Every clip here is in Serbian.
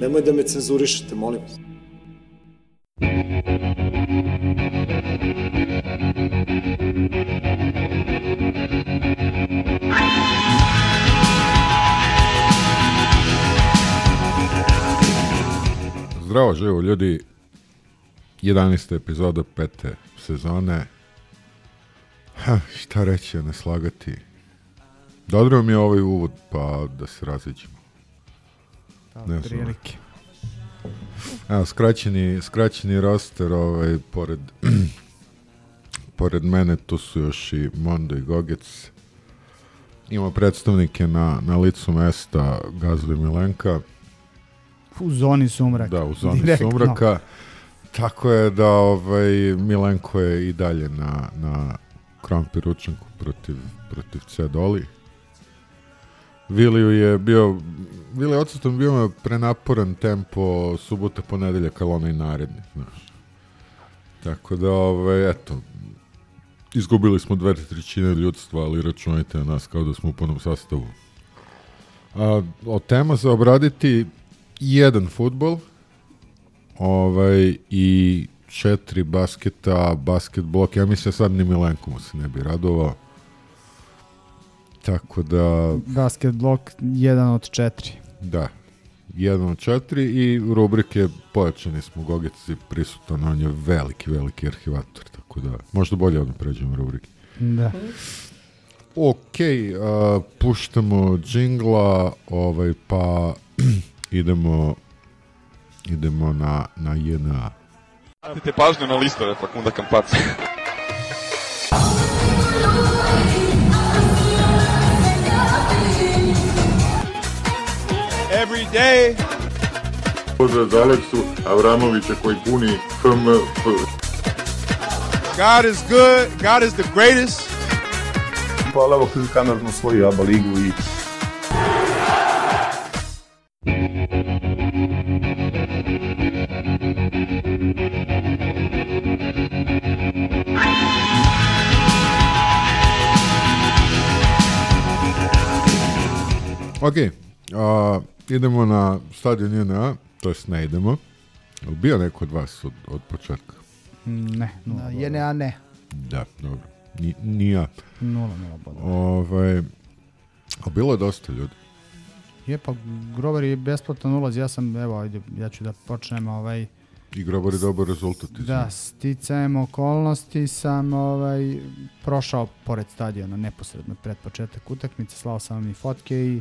Nemoj da me cenzurišete, molim vas. Zdravo, živo ljudi. 11. epizoda pete sezone. Ha, šta reći, ne slagati. Dobro mi je ovaj uvod, pa da se raziđemo. Ne prilike. Evo, skraćeni, skraćeni roster, ovaj, pored, pored mene tu su još i Mondo i Gogec. Ima predstavnike na, na licu mesta Gazli Milenka. U zoni sumraka. Da, u zoni Direktno. sumraka. Tako je da ovaj, Milenko je i dalje na, na krampi ručanku protiv, protiv Cedoli. Viliju je bio, Vili je odsutan bio prenaporan tempo subota, ponedeljak, ali onaj naredni, znaš. Tako da, ovaj, eto, izgubili smo dve trećine ljudstva, ali računajte na nas kao da smo u punom sastavu. A, od tema za obraditi jedan futbol ovaj, i četiri basketa, basket blok. Ja mislim sad ni Milenko mu se ne bi radovao. Tako da, Basket blok, jedan od četiri. da, jedan od četiri i rubrike pojačani smo Gogec je prisutan, on je veliki, veliki arhivator, tako da možda bolje odmah pređemo rubrike. Da. Ok, a, puštamo džingla, ovaj, pa idemo idemo na, na JNA. Pratite pažnju na listove Fakunda Kampaca. Day. Pozdrav za Aleksu Avramovića koji puni FMF. God is good. God is the greatest. Hvala evo kamerno svoju ABA ligu i Ok, a, idemo na stadion JNA, to jest ne idemo. Jel bio neko od vas od, od početka? Ne, nula. JNA ne. Da, dobro. Ni, ni ja. Nula, nula bodova. Ovaj, a bilo je dosta ljudi. Je pa Grover je besplatan ulaz, ja sam, evo, ajde, ja ću da počnem ovaj, I Grobar je dobar rezultat. da, sticajem okolnosti sam ovaj, prošao pored stadiona neposredno pred početak utakmice, slao sam vam i fotke i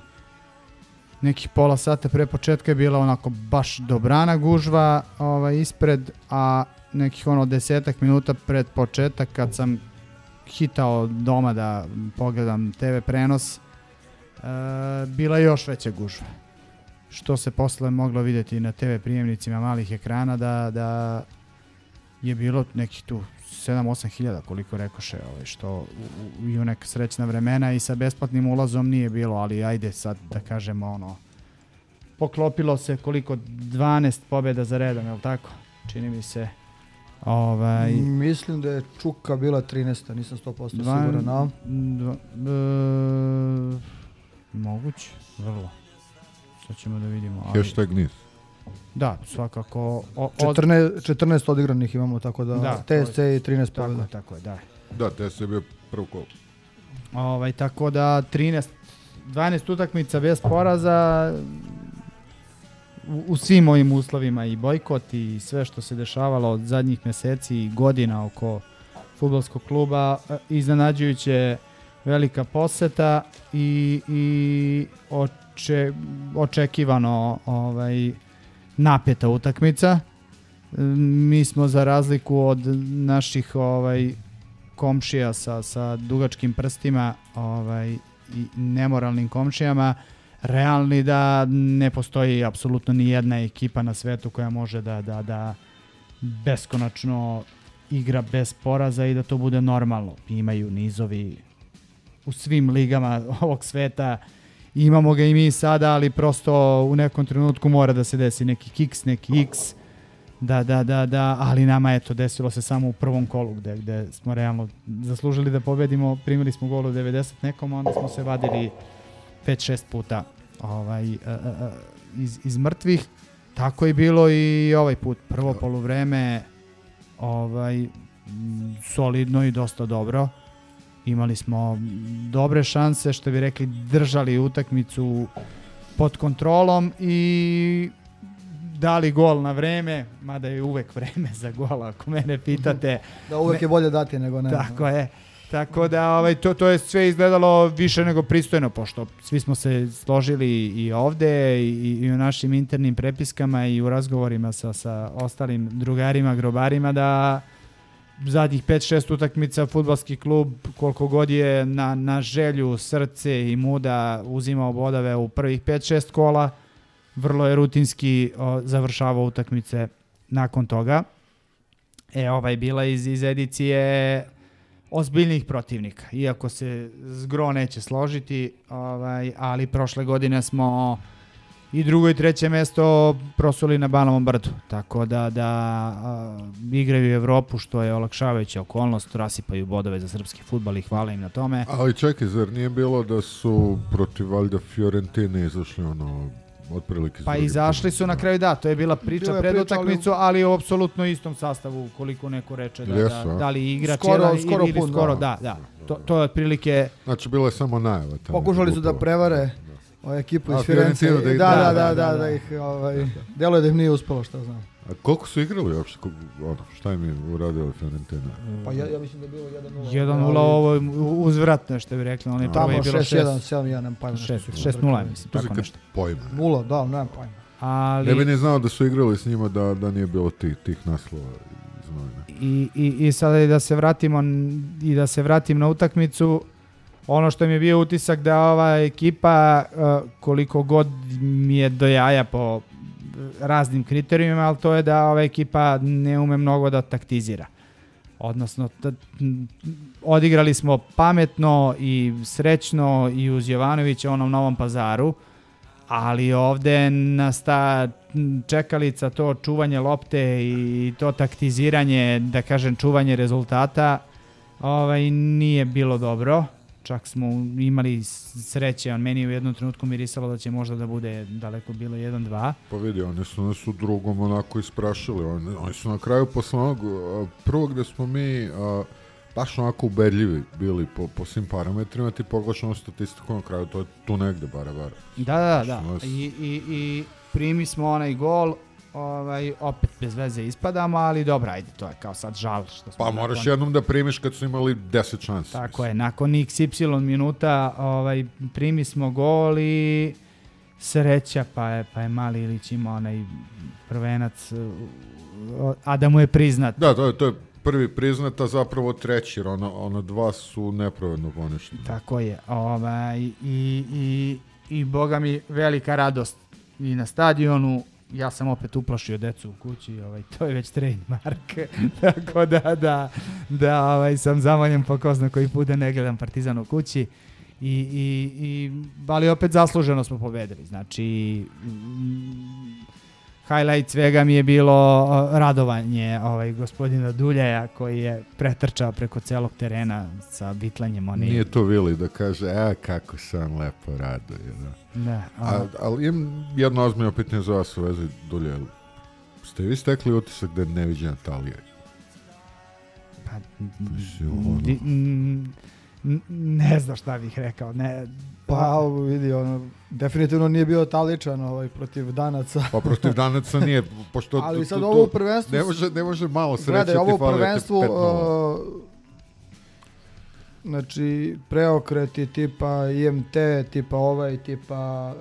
nekih pola sata pre početka je bila onako baš dobrana gužva ovaj, ispred, a nekih ono desetak minuta pred početak kad sam hitao doma da pogledam TV prenos, e, bila još veća gužva. Što se posle moglo vidjeti na TV prijemnicima malih ekrana da, da je bilo nekih tu 7-8 hiljada koliko rekoše ovaj, što u, u, i u neka srećna vremena i sa besplatnim ulazom nije bilo, ali ajde sad da kažemo ono poklopilo se koliko 12 pobjeda za redom, je li tako? Čini mi se ovaj, Mislim da je Čuka bila 13. Nisam 100% Dva- siguran. A? Dva, e, moguće, vrlo. Sad ćemo da vidimo. Ali, Hashtag niz. Da, svakako. O, od, 14, 14 odigranih imamo, tako da, Da, je- TSC i 13 tako, pobjeda. je, tako je, da. Da, te se bio prvo kol. Ovaj, tako da 13, 12 utakmica bez poraza u, u svim ovim uslovima i bojkot i sve što se dešavalo od zadnjih meseci i godina oko futbolskog kluba, e, iznenađujuće velika poseta i, i oče, očekivano ovaj, napeta utakmica. E, Mi smo za razliku od naših ovaj komšija sa, sa dugačkim prstima ovaj, i nemoralnim komšijama realni da ne postoji apsolutno ni jedna ekipa na svetu koja može da, da, da beskonačno igra bez poraza i da to bude normalno. Imaju nizovi u svim ligama ovog sveta, imamo ga i mi sada, ali prosto u nekom trenutku mora da se desi neki kiks, neki x, da, da, da, da, ali nama eto desilo se samo u prvom kolu gde, gde smo realno zaslužili da pobedimo, primili smo gol u 90 nekom, onda smo se vadili 5-6 puta ovaj, a, a, a, iz, iz mrtvih. Tako je bilo i ovaj put. Prvo poluvreme ovaj, solidno i dosta dobro. Imali smo dobre šanse, što bi rekli, držali utakmicu pod kontrolom i dali gol na vreme, mada je uvek vreme za gola, ako mene pitate. Da uvek je bolje dati nego ne. Tako je. Tako da ovaj, to, to je sve izgledalo više nego pristojno, pošto svi smo se složili i ovde i, i u našim internim prepiskama i u razgovorima sa, sa ostalim drugarima, grobarima da zadnjih 5-6 utakmica futbalski klub koliko god je na, na želju, srce i muda uzimao bodove u prvih 5-6 kola, vrlo je rutinski o, završavao utakmice nakon toga. E, ovaj bila iz, iz edicije ozbiljnih protivnika, iako se zgro neće složiti, ovaj, ali prošle godine smo i drugo i treće mesto prosuli na Banovom brdu, tako da, da a, igraju Evropu, što je olakšavajuća okolnost, rasipaju bodove za srpski futbal i hvala im na tome. Ali čekaj, zar nije bilo da su protiv valjda Fiorentine izašli ono otprilike Pa izašli su na kraju, da, to je bila priča Bila pred utakmicu, ali u apsolutno istom sastavu, koliko neko reče da, Jesu, da, da li igrač Skoro- jedan skoro ili, ili pun, skoro, da. da, da. To, to je otprilike Znači, bila je samo najava. tamo, Pokušali su da prevare ovaj ekipu A, iz Firenze. Da da, da, da, da, da, da, da, ih, ovaj, deluje da im nije uspelo, šta znam. A koliko su igrali uopšte? Ono, šta im je uradila Fiorentina? Pa ja, ja mislim da je bilo 1-0. 1-0 ovo je uzvratno što bi rekli, oni prvo Tamo je bilo 6-1, 6 7-1, nemam pojma. 6 6-0, mislim, tako nešto. Pojma. Nula, da, nemam pojma. Ali Ne bi ni znao da su igrali s njima da, da nije bilo tih, tih naslova iz novina. i, i, i sada i da se vratimo i da se vratim na utakmicu ono što mi je bio utisak da ova ekipa uh, koliko god mi je do jaja po raznim kriterijima, ali to je da ova ekipa ne ume mnogo da taktizira. Odnosno, odigrali smo pametno i srećno i uz Jovanovića onom novom pazaru, ali ovde nas ta čekalica, to čuvanje lopte i to taktiziranje, da kažem čuvanje rezultata, ovaj, nije bilo dobro. Čak smo imali sreće, on meni u jednom trenutku mirisalo da će možda da bude daleko bilo 1-2. Pa vidi, oni su nas u drugom onako isprašili. Oni, oni su na kraju posle onog prvog gde smo mi a, baš onako ubedljivi bili po, po svim parametrima, ti pogledaš ono statistiku na kraju, to je tu negde bara bara. Da, da, da. Što nas- I, i, I primi smo onaj gol, ovaj, opet bez veze ispadamo, ali dobro, ajde, to je kao sad žal. Što smo Pa moraš nakon- jednom da primiš kad su imali 10 šansi. Tako je, nakon XY minuta ovaj, primi smo gol i sreća, pa je, pa je Mali Ilić imao onaj prvenac, a da mu je priznat. Da, to je, to je prvi priznat, a zapravo treći, jer ona, ona dva su nepravedno poništene. Tako je. Ovaj, i, i, I boga mi velika radost i na stadionu. Ja sam opet uplašio decu u kući, ovaj, to je već trademark. Tako da, da, da ovaj, sam zamoljen po ko zna koji put da ne gledam Partizan u kući. I, i, i, ali opet zasluženo smo pobedili. Znači, mm, highlight svega mi je bilo radovanje ovaj, gospodina Duljaja koji je pretrčao preko celog terena sa bitlanjem. Oni, Nije to Vili da kaže, a kako sam lepo raduje. Da. Da, A, ali imam jedno ozbiljno pitanje za vas u vezi dulje. Ste vi stekli utisak da je neviđena Talija? Pa, ne znam šta bih rekao. Ne, Pa vidi, ono, definitivno nije bio taličan ovaj, protiv Danaca. Pa protiv Danaca nije, pošto... Ali sad tu- ovo tu- prvenstvo... Ne može, ne može malo sreće Gledaj, ti ovo prvenstvo... 5:0. Uh, znači, preokreti tipa IMT, tipa ovaj, tipa...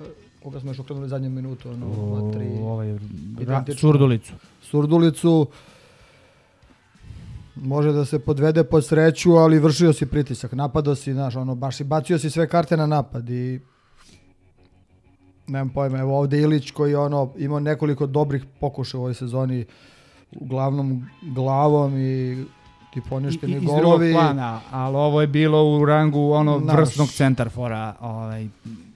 Koga smo još okrenuli zadnju minutu? Ono, dva, tri, u, ovaj, ra, identično. surdulicu. Surdulicu može da se podvede pod sreću, ali vršio si pritisak, napadao si, znaš, ono, baš i bacio si sve karte na napad i nemam pojma, evo ovde Ilić koji je ono, imao nekoliko dobrih pokušaja u ovoj sezoni, uglavnom glavom i ti poništeni I- iz golovi. drugog plana, ali ovo je bilo u rangu ono Naš. vrsnog centarfora, ovaj,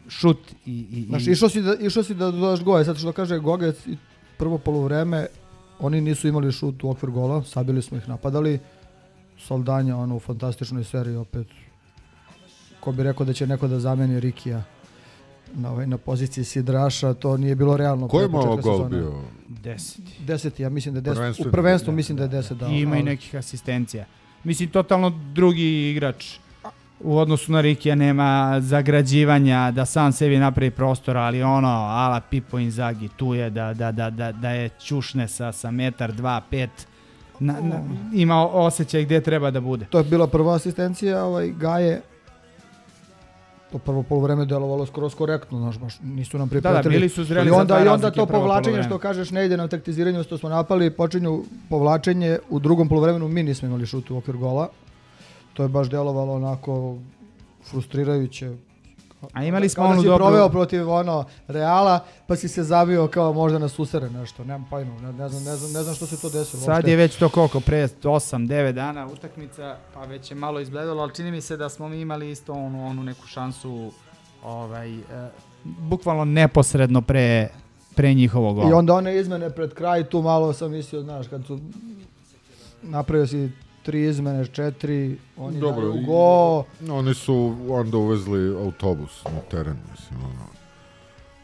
šut i... i, Znaš, i išao si da, išao si da dodaš gole, sad što kaže Gogec prvo polovreme, oni nisu imali šut u okvir gola, sabili smo ih napadali, Soldanja ono u fantastičnoj seriji opet, ko bi rekao da će neko da zameni Rikija na, ovaj, na poziciji Sidraša, to nije bilo realno. Ko je malo gol sezone. bio? Deseti. Deseti, ja mislim da je deset. Prvenstveno. U prvenstvu mislim da je deset dao. I ima i ali- nekih asistencija. Mislim, totalno drugi igrač u odnosu na Rikija nema zagrađivanja, da sam sebi napravi prostor, ali ono, ala Pipo Inzaghi, tu je da, da, da, da, da je ćušne sa, sa metar, dva, pet, na, na, ima osjećaj gde treba da bude. To je bila prva asistencija, ovaj Gaje to prvo polovreme delovalo skroz korektno, znaš, baš nisu nam pripretili. bili su zreli I onda, I onda to povlačenje što kažeš ne ide na taktiziranju, što smo napali, počinju povlačenje, u drugom polovremenu mi nismo imali šut u okvir gola. To je baš delovalo onako frustrirajuće. A imali smo si dobru... proveo protiv ono Reala, pa si se zabio kao možda na susere nešto, nemam pojma, ne, ne, znam, ne, znam, ne znam što se to desilo. Sad uopšte. je već to koliko, pre 8-9 dana utakmica, pa već je malo izgledalo, ali čini mi se da smo mi imali isto onu, onu neku šansu, ovaj, e, bukvalno neposredno pre, pre njihovog gola. I onda one izmene pred kraj, tu malo sam mislio, znaš, kad su napravio si tri izmene, četiri, oni Dobro, daju i- go, Oni su onda uvezli autobus na teren, mislim, ono.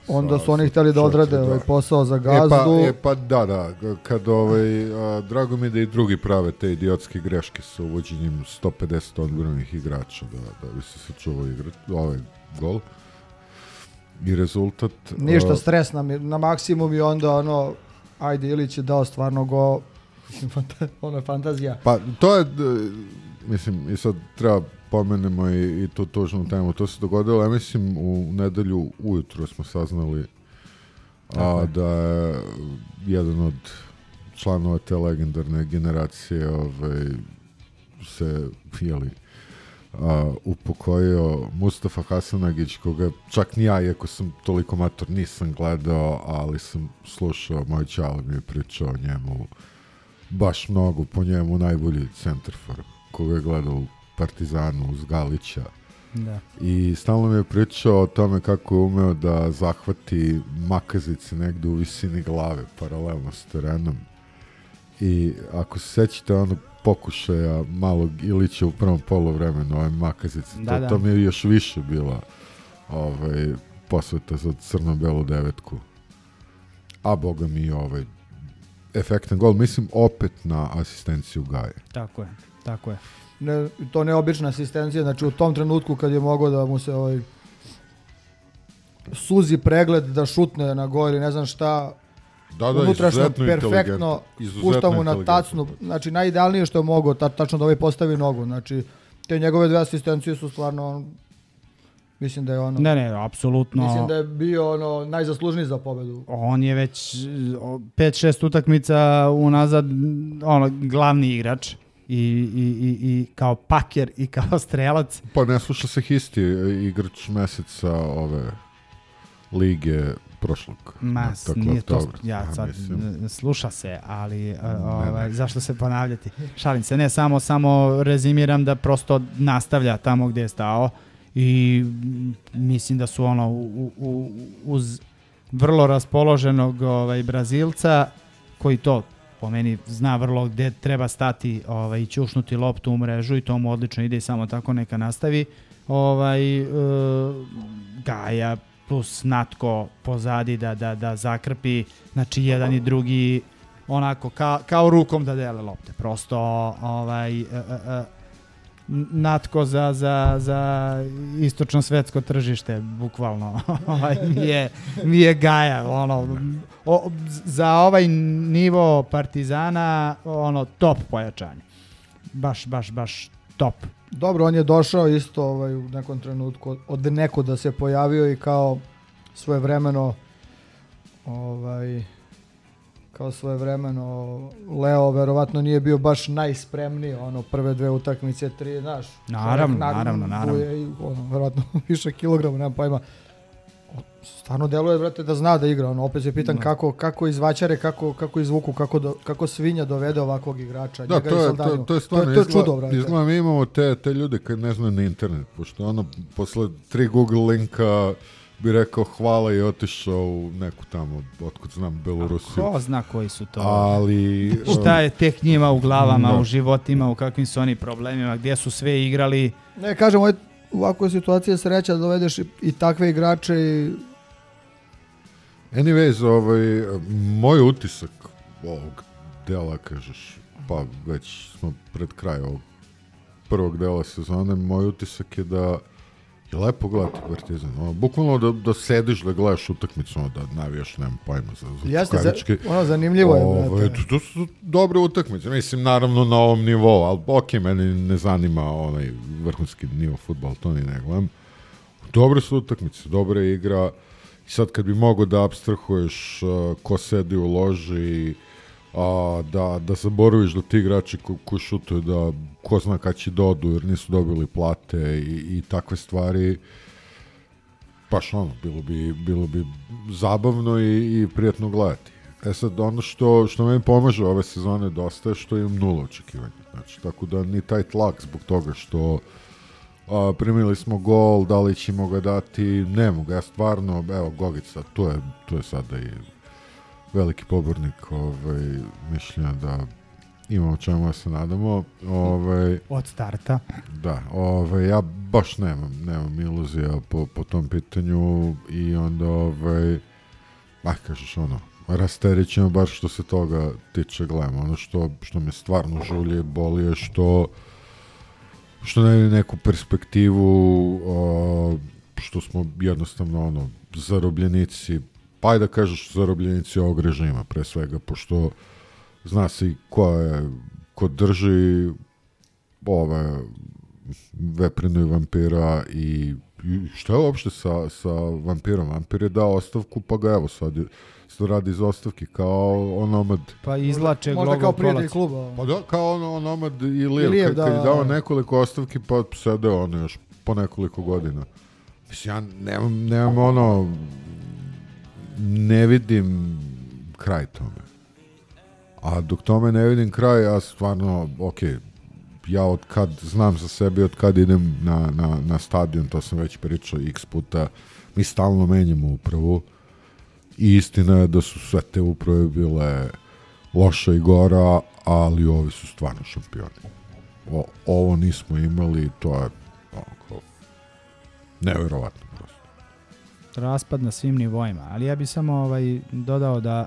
onda su oni sa htjeli da odrade da. ovaj posao za E gazdu. pa, e pa da, da, kad ovaj, a, drago mi da i drugi prave te idiotske greške sa uvođenjem 150 odbranih igrača da, da bi se sačuvao igra, ovaj gol. I rezultat... Ništa, stres je na maksimum i onda ono, ajde Ilić je dao stvarno go, ono je fantazija. Pa to je, mislim, i sad treba pomenemo i, i tu tužnu temu. To se dogodilo, ja mislim, u nedelju ujutro smo saznali a, da je jedan od članova te legendarne generacije ovaj, se, jeli, a, upokojio Mustafa Hasanagić, koga čak ni ja, iako sam toliko mator, nisam gledao, ali sam slušao, moj čale mi je pričao o njemu baš mnogo po njemu najbolji centarfor koga je gledao u Partizanu uz Galića Da. i stalno mi je pričao o tome kako je umeo da zahvati makazice negde u visini glave paralelno s terenom i ako se sećate onog pokušaja malog Ilića u prvom polovremenu ove makazice, Da, to, da. to mi je još više bila ovaj, posveta za crno-belu devetku a boga mi i ovaj efektan gol, mislim opet na asistenciju Gaje. Tako je, tako je. Ne, to neobična asistencija, znači u tom trenutku kad je mogao da mu se ovaj suzi pregled da šutne na gol ili ne znam šta, Da, da, unutrašnjo izuzetno perfektno, pušta mu na tacnu, znači najidealnije što je mogao, ta, tačno da ovaj postavi nogu, znači te njegove dve asistencije su stvarno, mislim da je ono, Ne, ne, apsolutno. mislim da je bio ono najzaslužniji za pobedu. On je već 5-6 utakmica unazad ono, glavni igrač i, i, i, i kao paker i kao strelac. Pa ne sluša se Histi, igrač meseca ove lige prošlog. Ma, dakle, nije to, ja sad, mislim. sluša se, ali uh, ovaj, zašto se ponavljati? Šalim se, ne, samo, samo rezimiram da prosto nastavlja tamo gde je stao i mislim da su ono u, u, uz vrlo raspoloženog ovaj, Brazilca koji to po meni zna vrlo gde treba stati ovaj, i ćušnuti loptu u mrežu i to mu odlično ide i samo tako neka nastavi. Ovaj, e, Gaja plus Natko pozadi da, da, da zakrpi, znači jedan i drugi onako ka, kao rukom da dele lopte. Prosto ovaj, e, e, e, Natko za, za, za istočno svetsko tržište, bukvalno, mi, je, mi je Gaja, ono, o, za ovaj nivo Partizana, ono, top pojačanje. Baš, baš, baš top. Dobro, on je došao isto ovaj, u nekom trenutku od neko da se pojavio i kao svoje vremeno ovaj, kao svoje vremeno Leo verovatno nije bio baš najspremniji ono prve dve utakmice tri znaš Naravno, čovjek naravno, naravno. i, ono, verovatno više kilograma nemam pojma stvarno deluje, brate, da zna da igra. Ono, opet se pitam Da. kako, kako izvaćare, kako, kako izvuku, kako, do, kako svinja dovede ovakvog igrača. Da, njega to je, to, to je stvarno, to, je, to je izgleda- čudo, brate. Izgleda mi imamo te, te ljude kad ne znaju na internet, pošto ono, posle tri Google linka bi rekao hvala i otišao u neku tamo, otkud znam, Belorusiju. Ko zna koji su to? Ali... Šta je tek njima u glavama, Da. u životima, u kakvim su oni problemima, gdje su sve igrali. Ne, kažem, ovo je u ovakvoj situaciji je sreća da dovedeš i, i takve igrače i Anyways, ovaj, moj utisak ovog dela, kažeš, pa već smo pred kraj ovog prvog dela sezone, moj utisak je da je lepo gledati Partizan. Ono, bukvalno da, da sediš da gledaš utakmicu, ono, da navijaš, nemam pojma za, za Jeste, za, ono, zanimljivo je, Ovaj, brate. to, to su dobre utakmice. Mislim, naravno na ovom nivou, ali ok, meni ne zanima onaj vrhunski nivo futbol, to ni ne gledam. Dobre su utakmice, dobra je igra. I sad kad bi mogo da abstrahuješ uh, ko sedi u loži, a, da, da zaboraviš da ti igrači ko, ko šutuju da ko zna kad će dodu jer nisu dobili plate i, i takve stvari baš ono, bilo bi, bilo bi zabavno i, i prijatno gledati. E sad, ono što, što meni pomaže ove sezone dosta je što imam nula očekivanja. Znači, tako da ni taj tlak zbog toga što a, primili smo gol, da li ćemo ga dati, ne mogu, ja stvarno, evo, Gogica, tu je, tu je sada i veliki pobornik ovaj, mišljenja da imamo čemu da se nadamo. Ovaj, Od starta. da, ovaj, ja baš nemam, nemam iluzija po, po tom pitanju i onda, ovaj, ah, kažeš ono, rasterićemo bar što se toga tiče gledamo. Ono što, što me stvarno žulje i boli je što što ne neku perspektivu o, što smo jednostavno ono zarobljenici pa ajde da kažeš zarobljenici ovog režima pre svega pošto zna se i ko je ko drži ove veprinu i vampira i, šta je uopšte sa, sa vampirom? Vampir je dao ostavku pa ga evo sad, sad radi iz ostavki kao onomad Pa izlače Možda Glogov kao prijatelj kolac. kluba. Pa da, kao ono, onomad i Lijev, Lijev, kad, kad da, je dao da. nekoliko ostavki, pa sede ono još po nekoliko godina. Mislim, ja nemam, nemam ono, ne vidim kraj tome. A dok tome ne vidim kraj, ja stvarno, ok, ja od kad znam za sebe, od kad idem na, na, na stadion, to sam već pričao x puta, mi stalno menjamo upravu i istina je da su sve te uprave bile loša i gora, ali ovi su stvarno šampioni. O, ovo nismo imali, to je onako, nevjerovatno prosto. raspad na svim nivoima, ali ja bih samo ovaj dodao da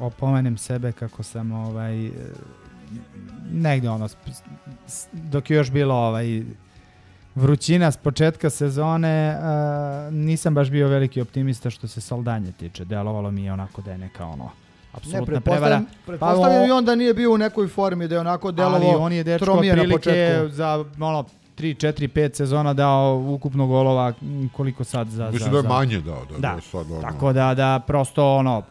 opomenem sebe kako sam ovaj e, negde ono dok je još bilo ovaj vrućina s početka sezone a, nisam baš bio veliki optimista što se Saldanje tiče. Delovalo mi je onako da je neka ono Ne, apsolutna prevara. pretpostavljam, pretpostavljam Pa, i on da nije bio u nekoj formi, da je onako ali delovo on je dečko otprilike početku. za ono 3, 4, 5 sezona dao ukupno golova m, koliko sad za... Mislim za, da je manje dao, da, da, Da, je sad ono... Tako da, da prosto ono,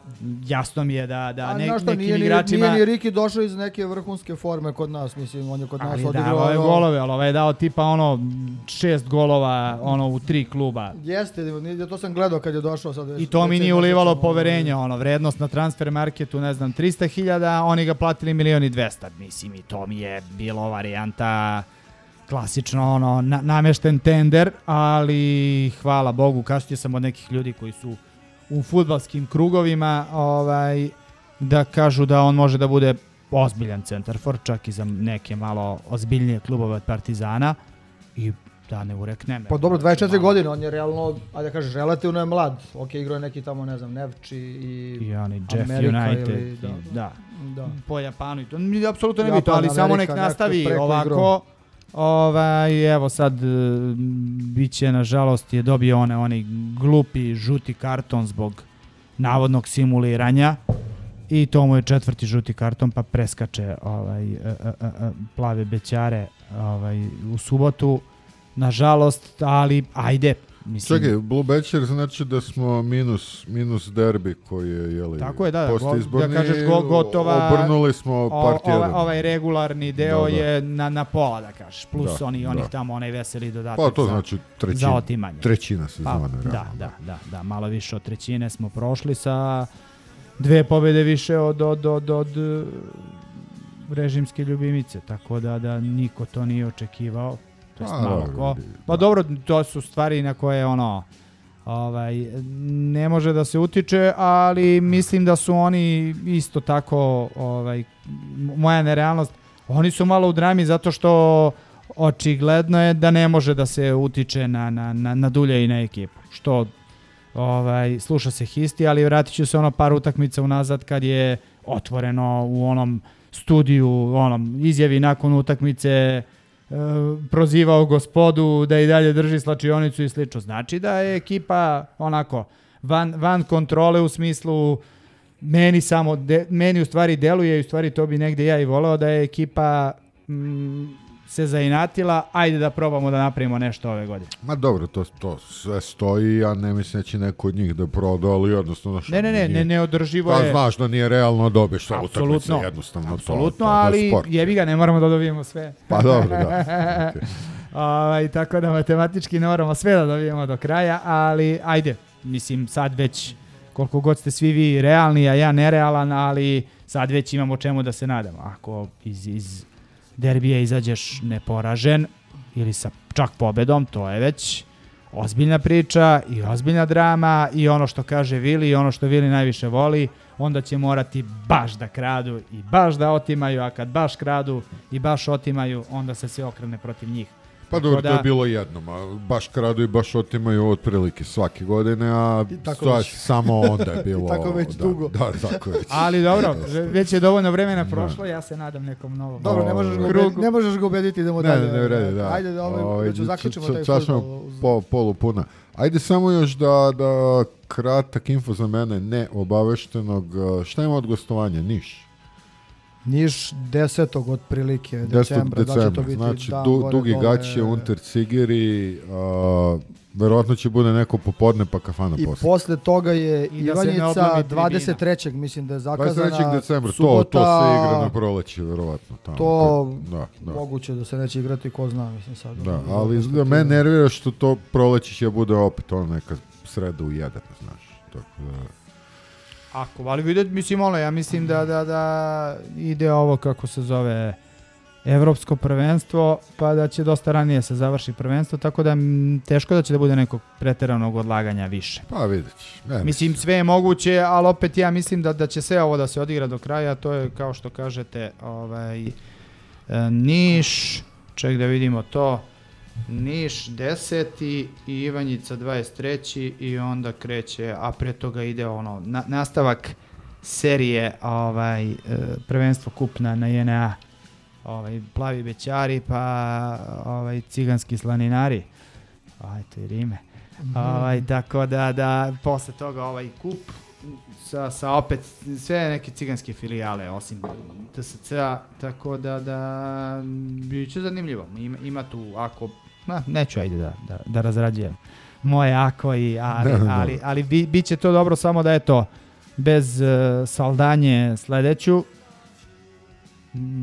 jasno mi je da, da ne, šta, nekim nije, ni- igračima... nije ni Riki došao iz neke vrhunske forme kod nas, mislim, on je kod nas ali odigrao... davao je ono- golove, ali ovaj je dao tipa ono šest golova ono u tri kluba. Jeste, nije- to sam gledao kad je došao sad. već- I to mi nije je ulivalo poverenje, ono, vrednost na transfer marketu, ne znam, 300.000, oni ga platili milion i 200, mislim, i to mi je bilo varijanta klasično, ono, na, namešten tender, ali hvala Bogu, kasnije sam od nekih ljudi koji su u futbalskim krugovima, ovaj, da kažu da on može da bude ozbiljan centarfor, čak i za neke malo ozbiljnije klubove od Partizana i da ne ureknem. Pa dobro, 24 godine, on je realno, ajde da kažeš, relativno je mlad. Ok, igrao je neki tamo, ne znam, Nevči i... I oni Jeff Amerika United, ili- da. da. Da. po Japanu i to mi apsolutno ne Japan, bitno, ali samo nek Amerika, nastavi ovako. igrao. Ovaj, evo sad e, biće nažalost je dobio one onaj glupi žuti karton zbog navodnog simuliranja i to mu je četvrti žuti karton pa preskače ovaj e, e, plave bećare ovaj u subotu. Nažalost, ali ajde Mislim, Čekaj, Blue Batcher znači da smo minus, minus derbi koji je, jeli, Tako je, da, da, da kažeš go, gotova, obrnuli smo o- part ova- 1. ovaj regularni deo Da, da. je na, na pola, da kažeš, plus Da, oni, da. onih tamo, onaj veseli dodatak Pa to za, znači za trećina, otimanje. trećina Pa, sezone. da, da, da, da, malo više od trećine smo prošli sa dve pobede više od, od, od, od e, režimske ljubimice, tako da, da niko to nije očekivao. To jest Pa, malo da, ko. vidi, Pa dobro, to su stvari na koje ono ovaj ne može da se utiče, ali mislim da su oni isto tako ovaj moja nerealnost. Oni su malo u drami zato što očigledno je da ne može da se utiče na, na, na, na dulje i na ekipu. Što ovaj, sluša se histi, ali vratit ću se ono par utakmica unazad kad je otvoreno u onom studiju, onom izjavi nakon utakmice prozivao gospodu da i dalje drži slačionicu i slično. Znači da je ekipa onako van, van kontrole u smislu meni samo, de, meni u stvari deluje i u stvari to bi negde ja i voleo da je ekipa mm, se zainatila, ajde da probamo da napravimo nešto ove godine. Ma dobro, to, to sve stoji, a ne mislim da će neko od njih da proda, ali jednostavno... što Ne, ne, ne, nije- ne, neodrživo Pa je. znaš da nije realno da sve utakmice, Apsolutno. jednostavno Apsolutno, to, to je ali sport. jebi ga, ne moramo da dobijemo sve. Pa dobro, da. Okej. Ovaj, tako da matematički ne moramo sve da dobijemo do kraja, ali ajde, mislim sad već koliko god ste svi vi realni, a ja nerealan, ali sad već imamo čemu da se nadamo. Ako iz, iz derbija izađeš neporažen ili sa čak pobedom, to je već ozbiljna priča i ozbiljna drama i ono što kaže Vili i ono što Vili najviše voli, onda će morati baš da kradu i baš da otimaju, a kad baš kradu i baš otimaju, onda se sve okrene protiv njih. Pa dobro, to da- je bilo jednom, a baš kradu i baš otimaju otprilike svake godine, a tako to je već. samo onda je bilo... tako već da, dugo. Da, tako već. Ali dobro, već je dovoljno vremena prošlo, ja se nadam nekom novom. Dobro, ne možeš, ga krugu. ubediti, ne možeš ga ubediti, idemo Ne, dalje. ne, ne, vredi, da. Ajde, da, ovaj, Ovaj, da ću zaključimo taj fudbal. po, polu puna. Ajde samo još da, da kratak info za mene ne obaveštenog. Šta ima od gostovanja? Niš. Niš 10. otprilike 10. decembra, da će to decembra. biti Znači, dan du, gore dugi dole. gaće, Unter Cigiri, uh, verovatno će bude neko popodne pa kafana I posle. posle toga je I da Ivanjica tribina. 23. mislim da je zakazana 23. decembra, to, subota, to se igra na proleće, verovatno. Tamo, To da, da. moguće da se neće igrati, ko zna, mislim sad. Da, ali perspektive. da me nervira što to proleće će bude opet ono neka sreda u jedan, znaš. Tako da... Ako, ali vidjet, mislim, ono, ja mislim da, da, da ide ovo kako se zove evropsko prvenstvo, pa da će dosta ranije se završi prvenstvo, tako da teško da će da bude nekog preteranog odlaganja više. Pa vidjet. Ne, Mislim, sve je moguće, ali opet ja mislim da, da će sve ovo da se odigra do kraja, to je kao što kažete, ovaj, e, Niš, ček da vidimo to, Niš 10. i Ivanjica 23. i onda kreće, a pre toga ide ono, na, nastavak serije ovaj, e, prvenstvo kupna na JNA, ovaj, plavi bećari, pa ovaj, ciganski slaninari, aj to je rime. Ovaj, tako da, da posle toga ovaj kup sa, sa opet sve neke ciganske filijale osim TSC-a, tako da, da bit će zanimljivo. Ima, ima tu ako, na, neću ajde da, da, da razrađujem. Moje ako i ali, Da, da. ali, ali bi, bit će to dobro samo da je to bez uh, saldanje sledeću.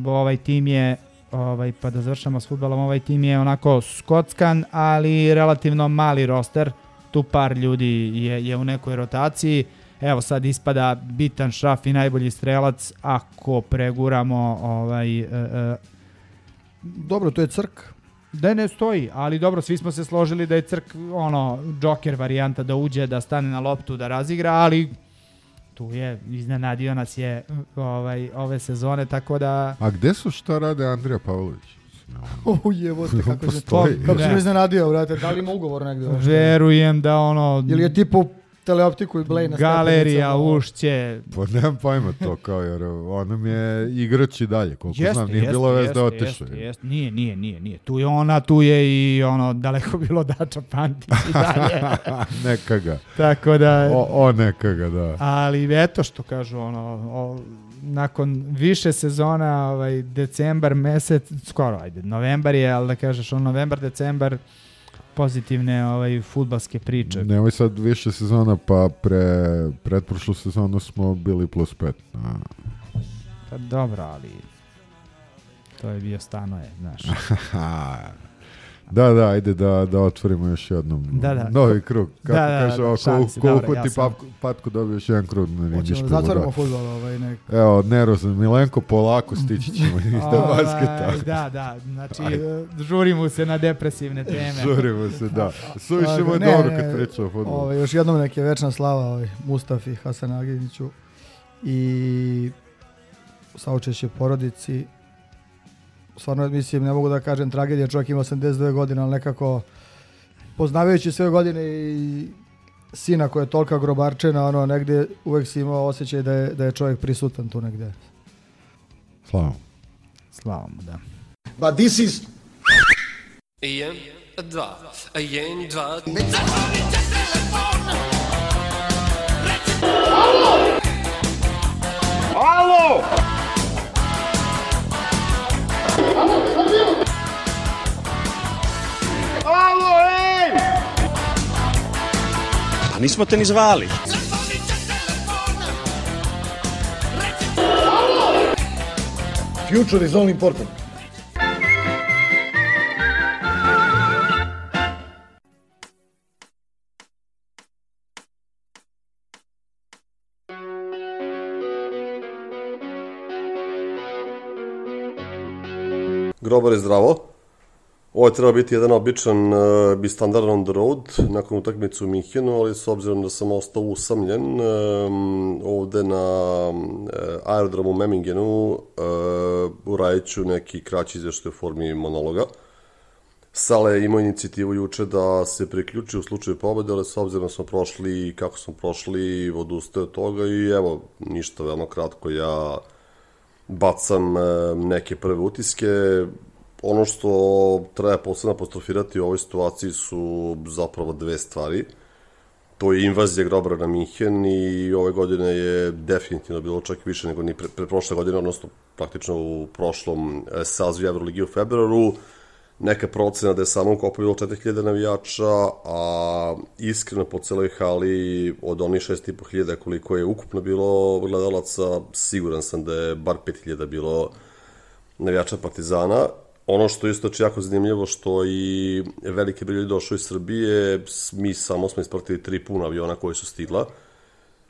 Ovaj tim je ovaj pa da završamo s fudbalom ovaj tim je onako skockan ali relativno mali roster. Tu par ljudi je, je u nekoj rotaciji. Evo sad ispada bitan šraf i najbolji strelac ako preguramo ovaj e, e, Dobro, to je crk. Da ne stoji, ali dobro, svi smo se složili da je crk ono Joker varijanta da uđe, da stane na loptu, da razigra, ali tu je iznenadio nas je ovaj ove sezone, tako da A gde su šta rade Andrija Pavlović? O jebote, kako se Postoji. kako se Da. me iznenadio, brate. Da li ima ugovor negde? verujem da ono Ili je tipu teleoptiku i Blej na galerija, ušće, Pa nemam pojma to kao, jer on nam je igrač i dalje, koliko Jeste, znam, nije jeste, bilo vez da otišao. jeste, jeste. Nije, nije, nije, nije. Tu je ona, tu je i ono daleko bilo Dača Pantić i dalje. neka ga. Tako da O, o neka ga, da. Ali eto što kažu ono, o, nakon više sezona, ovaj decembar mesec, skoro ajde, novembar je, ali da kažeš on novembar, decembar, pozitivne ovaj, futbalske priče. Nemoj sad više sezona, pa pre, pretprošlu sezonu smo bili plus pet. A, Pa dobro, ali to je bio stanoje, znaš. da, da, ajde da, da otvorimo još jednom Da, da. novi krug. Kako Da, da, kaže, da, šalim ko, sam- papku- patku dobio još jedan krug. Ne, Hoćemo ništa da zatvorimo da. futbol ovaj nek. Evo, nervozan, Milenko, polako stići ćemo iz da basketa. Da, da, znači e, žurimo se na depresivne teme. Žurimo se, da. Suviše Tako, mu je ne, dobro kad priča o fudbalu. Ovaj, još jednom neke večna slava ovaj, Mustafi Hasanaginiću i saučešće porodici. Stvarno, mislim, ne mogu da kažem tragedija, čovjek ima 82 godine, ali nekako poznavajući sve godine i sina koja je tolika grobarčena, ono, negdje uvek si imao osjećaj da je, da je čovjek prisutan tu negdje. Slavo. Slavo mu, da. But this is Jedan, dva, jedan, dva. Alo! Nismo te ni zvali. future is all important. Grobar je zdravo. Ovo je treba biti jedan običan uh, i standardan on the road nakon utakmice u Minhenu, ali s obzirom da sam ostao usamljen um, ovde na uh, aerodromu Memingenu, uh, uradit ću neki kraći izveštaj u formi monologa. Sale je imao inicijativu juče da se priključi u slučaju pobede, ali s obzirom da smo prošli kako smo prošli, odustaje od toga i evo, ništa, veoma kratko, ja bacam e, neke prve utiske. Ono što treba posebno apostrofirati u ovoj situaciji su zapravo dve stvari. To je invazija Grobara na Minhen i ove godine je definitivno bilo čak više nego ni pre, pre prošle godine, odnosno praktično u prošlom e, sazivu Euroligi u februaru. Neka procena da je samo u Kopu bilo 4000 navijača, a iskreno po celoj hali od onih 6500 koliko je ukupno bilo gledalaca, siguran sam da je bar 5000 bilo navijača Partizana. Ono što je isto jako zanimljivo što i veliki broj ljudi iz Srbije, mi samo smo ispratili tri puna aviona koji su stigla,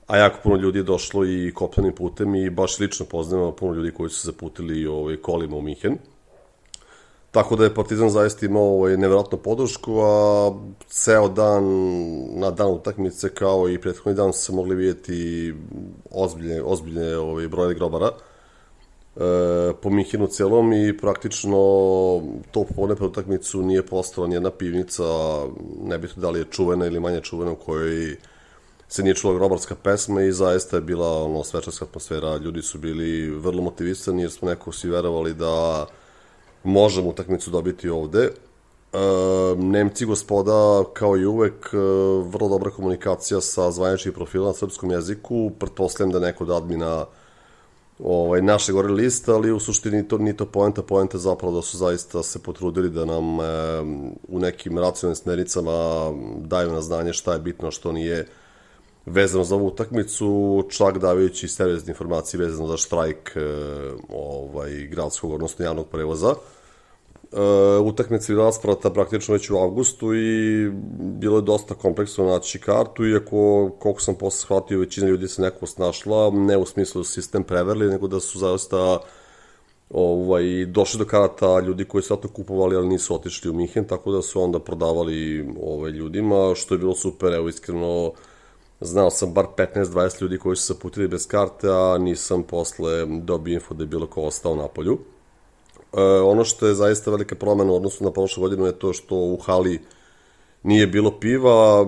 a jako puno ljudi je došlo i kopnenim putem i baš lično poznajemo puno ljudi koji su zaputili ovaj, kolima u Minhen. Tako da je Partizan zaista imao ovaj, nevjerojatnu podršku, a ceo dan na dan utakmice kao i prethodni dan su se mogli vidjeti ozbiljne, ozbiljne ovaj, brojne grobara e, po Minhenu celom i praktično to popodne pred utakmicu nije postala nijedna pivnica, nebitno da li je čuvena ili manje čuvena u kojoj se nije čula grobarska pesma i zaista je bila ono, svečarska atmosfera, ljudi su bili vrlo motivisani jer smo neko svi verovali da možemo utakmicu dobiti ovde. E, Nemci gospoda, kao i uvek, e, vrlo dobra komunikacija sa zvaničnim profilom na srpskom jeziku. Pretpostavljam da neko od admina ovaj, naše gore lista, ali u suštini to, ni to poenta, poenta zapravo da su zaista se potrudili da nam e, u nekim racionalnim smernicama daju na znanje šta je bitno, što nije vezano za ovu utakmicu, čak davajući seriozne informacije vezano za štrajk e, ovaj, gradskog, odnosno javnog prevoza. E, utakmica je rasprata praktično već u avgustu i bilo je dosta kompleksno naći kartu, iako, koliko sam posle shvatio, većina ljudi se neko snašla, ne u smislu da sistem preverili, nego da su zaista ovaj, došli do karata ljudi koji su to kupovali, ali nisu otišli u Minhen, tako da su onda prodavali ovaj, ljudima, što je bilo super, evo iskreno, Znao sam bar 15-20 ljudi koji su se putili bez karte, a nisam posle dobio info da je bilo ko ostao na polju. E, ono što je zaista velika promena u odnosu na prošlu godinu je to što u hali nije bilo piva, e,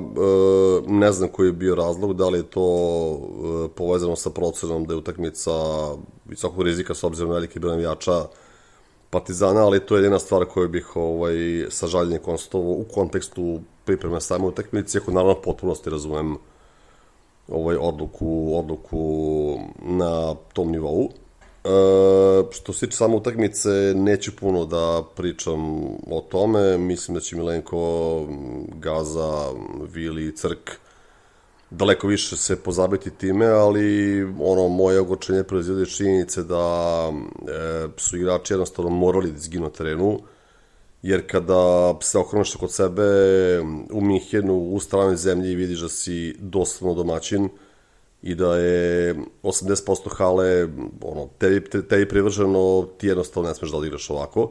ne znam koji je bio razlog, da li je to e, povezano sa procenom da je utakmica visokog rizika s obzirom na veliki broj navijača Partizana, ali to je jedna stvar koju bih ovaj, sa žaljenjem konstatovao u kontekstu pripreme same utakmice, ako naravno potpunosti razumem ovaj odluku, odluku na tom nivou. Što se tiče samo utakmice, neću puno da pričam o tome. Mislim da će Milenko, Gaza, Vili, Crk daleko više se pozabiti time, ali ono moje ogorčenje proizvode iz činjenice da e, su igrači jednostavno morali da izginu terenu, jer kada se okreneš kod sebe u Minhenu, u stranoj zemlji vidiš da si doslovno domaćin, i da je 80% hale ono, tebi, te, tebi privrženo, ti jednostavno ne smeš da odigraš ovako.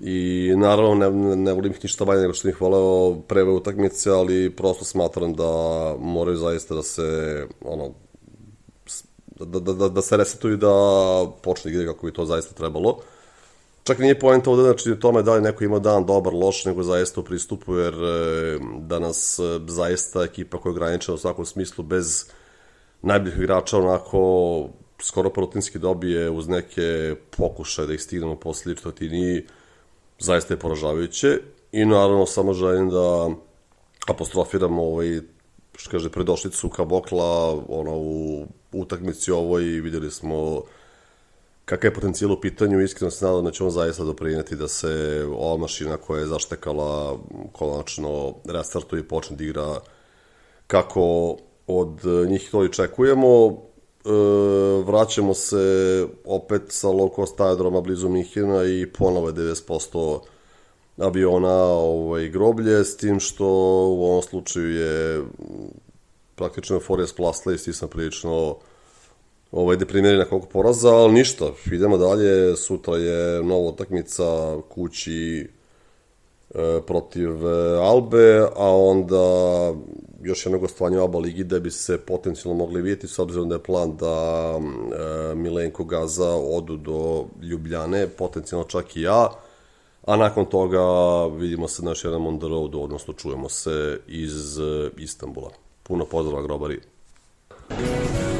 I naravno ne, ne, ne volim ih ništa manje nego što ih voleo preve utakmice, ali prosto smatram da moraju zaista da se ono, da, da, da, da se resetuju da počne igre kako bi to zaista trebalo. Čak nije poenta ovde znači u tome da li neko ima dan dobar, loš, nego zaista u pristupu, jer e, danas e, zaista ekipa koja je ograničena u svakom smislu bez najboljih igrača onako skoro protinski dobije uz neke pokušaje da ih stignemo posle četvrtini zaista je poražavajuće. I naravno samo želim da apostrofiram ovaj što kaže predošlicu Kabokla ono u utakmici ovoj videli smo kakav je potencijal u pitanju, iskreno se nadam da će on zaista doprineti da se ova mašina koja je zaštekala konačno restartuje i počne da igra kako od njih to i čekujemo. E, vraćamo se opet sa low cost aerodroma blizu Mihina i ponovo je 90% aviona ovaj, groblje, s tim što u ovom slučaju je praktično euforija splasla i stisna prilično ovaj, deprimiri na koliko poraza, ali ništa, idemo dalje, sutra je nova utakmica kući e, protiv e, Albe, a onda još jedno gostovanje u oba ligi da bi se potencijalno mogli vidjeti s obzirom da je plan da e, Milenko Gaza odu do Ljubljane, potencijalno čak i ja, a nakon toga vidimo se na još jedan on the road, odnosno čujemo se iz e, Istanbula. Puno pozdrava grobari. Jebi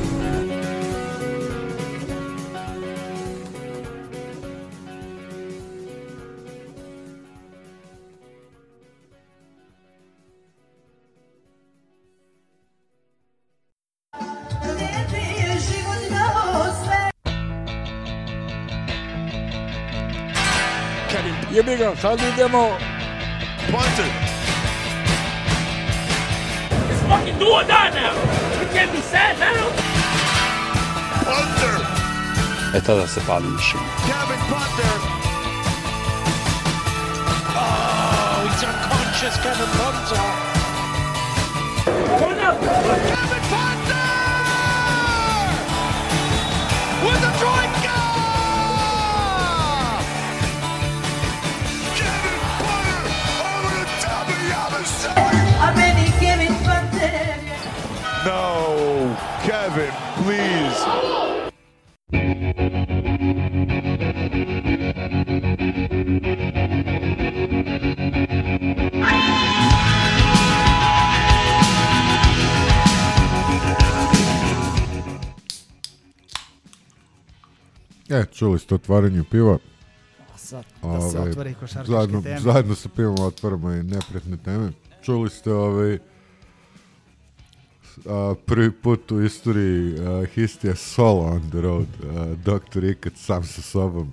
idemo. Punter. It's fucking do or die now. We can't be sad now. Punter. E tada se pali mišljenje. Kevin Punter. Oh, he's unconscious, Kevin Punter. Turn up. Kevin Punter! Please. E, čuli ste otvaranje piva. Sad, da se Ovaj, otvori košarkaške zajedno, teme. Zajedno sa pivom otvaramo i nepretne teme. Čuli ste ovaj, a, prvi put u istoriji a, Histija solo on the road. A, Dr. Ikac sam sa sobom.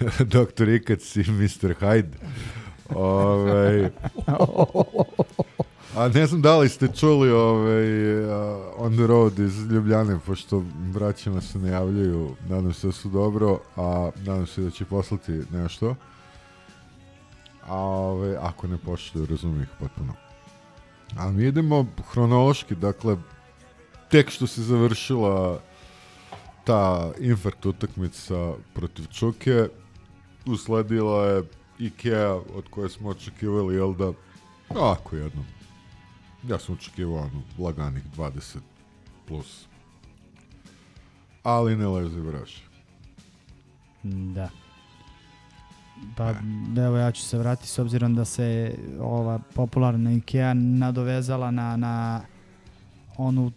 Dr. Ikac i Mr. Hyde. Ovaj, a ne znam da li ste čuli ovaj, a, on the road iz Ljubljane, pošto braćima se ne javljaju, nadam se da su dobro, a nadam se da će poslati nešto. A ovaj, ako ne pošlju, razumiju ih potpuno. A mi idemo hronološki, dakle, tek što se završila ta infarkt utakmica protiv Čuke, usledila je Ikea od koje smo očekivali, jel da, ovako jednom. Ja sam očekivao ono, laganih 20 plus. Ali ne lezi vraši. Da. Pa evo ja ću se vratiti s obzirom da se ova popularna Ikea nadovezala na, na onu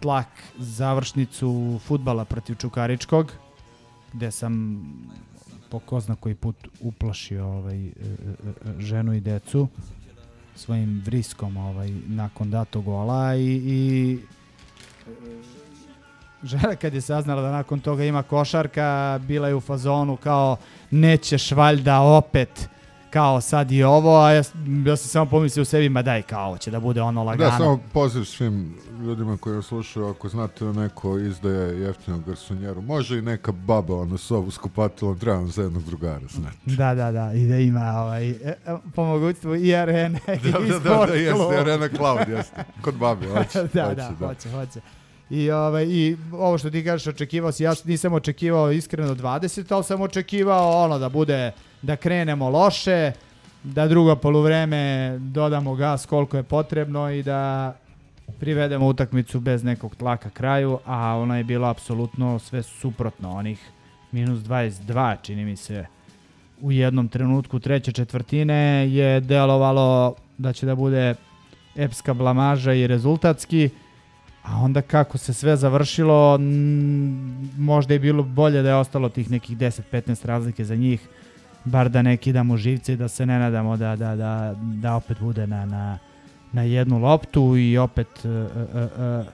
tlak završnicu futbala protiv Čukaričkog gde sam po ko zna koji put uplašio ovaj, e, e, e, ženu i decu svojim vriskom ovaj, nakon datog gola i, i žena kad je saznala da nakon toga ima košarka, bila je u fazonu kao nećeš valjda opet kao sad i ovo, a ja, ja sam samo pomislio u sebi, ma daj kao ovo će da bude ono lagano. Da, samo poziv svim ljudima koji vas slušaju, ako znate da neko izdaje jeftinu garsonjeru, može i neka baba ono sobu s kupatilom, trebam za jednog drugara, znate. Da, da, da, i da ima ovaj, e, e, po mogućstvu i arene i Da, da, da, da, jeste. Arena Cloud, jeste. Kod babe, hoće, da, hoće, da, da. hoće, hoće. I, ovaj, I ovo što ti kažeš, očekivao si, ja nisam očekivao iskreno 20, ali sam očekivao ono da bude, da krenemo loše, da drugo poluvreme dodamo gas koliko je potrebno i da privedemo utakmicu bez nekog tlaka kraju, a ono je bilo apsolutno sve suprotno, onih minus 22 čini mi se u jednom trenutku treće četvrtine je delovalo da će da bude epska blamaža i rezultatski, a onda kako se sve završilo, možda je bilo bolje da je ostalo tih nekih 10-15 razlike za njih, bar da ne kidamo živce i da se ne nadamo da, da, da, da opet bude na, na, na jednu loptu i opet e, e, e,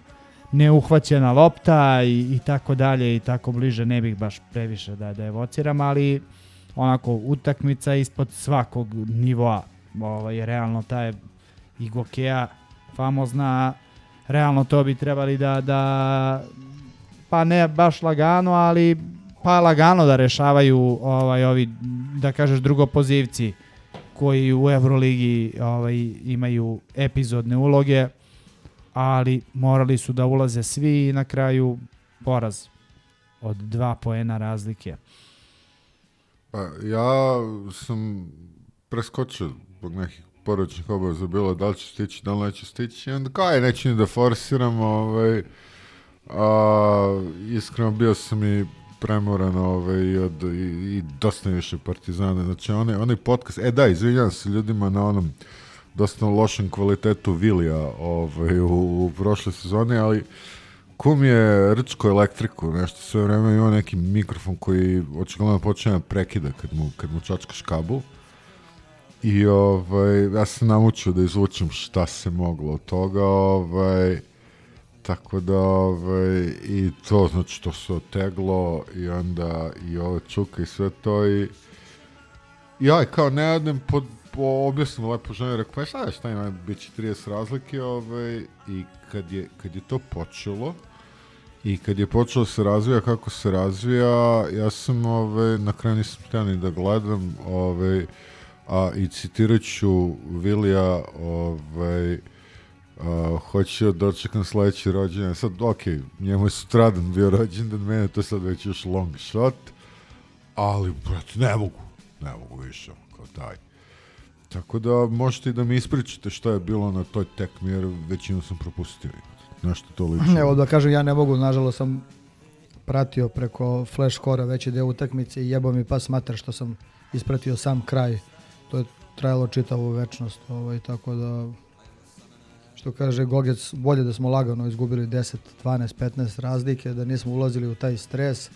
neuhvaćena lopta i, i tako dalje i tako bliže. Ne bih baš previše da, da evociram, ali onako utakmica ispod svakog nivoa. Ovaj, realno taj i Gokea famozna realno to bi trebali da, da pa ne baš lagano, ali pa lagano da rešavaju ovaj ovi da kažeš drugopozivci koji u Euroligi ovaj imaju epizodne uloge, ali morali su da ulaze svi i na kraju poraz od dva poena razlike. Pa, ja sam preskočio zbog nekih poročnih obaveza bilo da li će stići, da li neće stići onda kao aj neću ni da forsiram ovaj, a, iskreno bio sam i premoran ovaj, i, od, i, i dosta više partizana znači onaj, onaj podcast, e da izvinjam se ljudima na onom dosta lošem kvalitetu Vilija ovaj, u, u prošle sezoni, ali kum je rčko elektriku, nešto sve vreme ima neki mikrofon koji očigledno počne da prekida kad mu, kad mu čačkaš kabel. I ovaj, ja sam naučio da izvučem šta se moglo od toga, ovaj, tako da, ovaj, i to, znači, to se oteglo i onda i ove čuka i sve to i ja kao ne odem pod po objasnim lepo ženi, rekao, pa šta je, šta ima, bit će 30 razlike, ovaj, i kad je, kad je to počelo, i kad je počelo da se razvija kako se razvija, ja sam ovaj, na kraju nisam htio ni da gledam, ovaj, a i citirat ću Vilija, ovaj, a, hoću da dočekam sledeći rođendan. Sad, ok, njemu je sutradan bio rođendan, mene to sad već još long shot, ali, brate, ne mogu, ne mogu više, kao daj. Tako da možete i da mi ispričate šta je bilo na toj tekmi, jer većinu sam propustio. Nešto to lično. Evo da kažem, ja ne mogu, nažalost sam pratio preko flash kora veći deo utakmice i jebo mi pas mater što sam ispratio sam kraj. To je trajalo čitavu večnost, ovaj, tako da što kaže Gogec, bolje da smo lagano izgubili 10, 12, 15 razlike, da nismo ulazili u taj stres.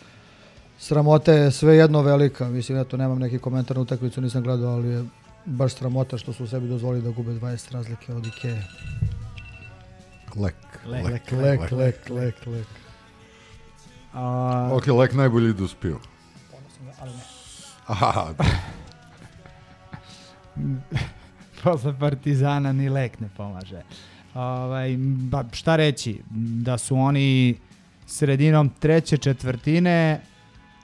Sramota je sve jedno velika, mislim, eto, nemam neki komentar na utakmicu, nisam gledao, ali je baš sramota što su sebi dozvolili da gube 20 razlike od Ikeje. Lek. Lek, Lek, lek, lek, lek, lek. A, Ok, lek najbolji uz pivo. ali ne. Aha, posle Partizana ni lek ne pomaže. Ovaj, ba, šta reći, da su oni sredinom treće četvrtine,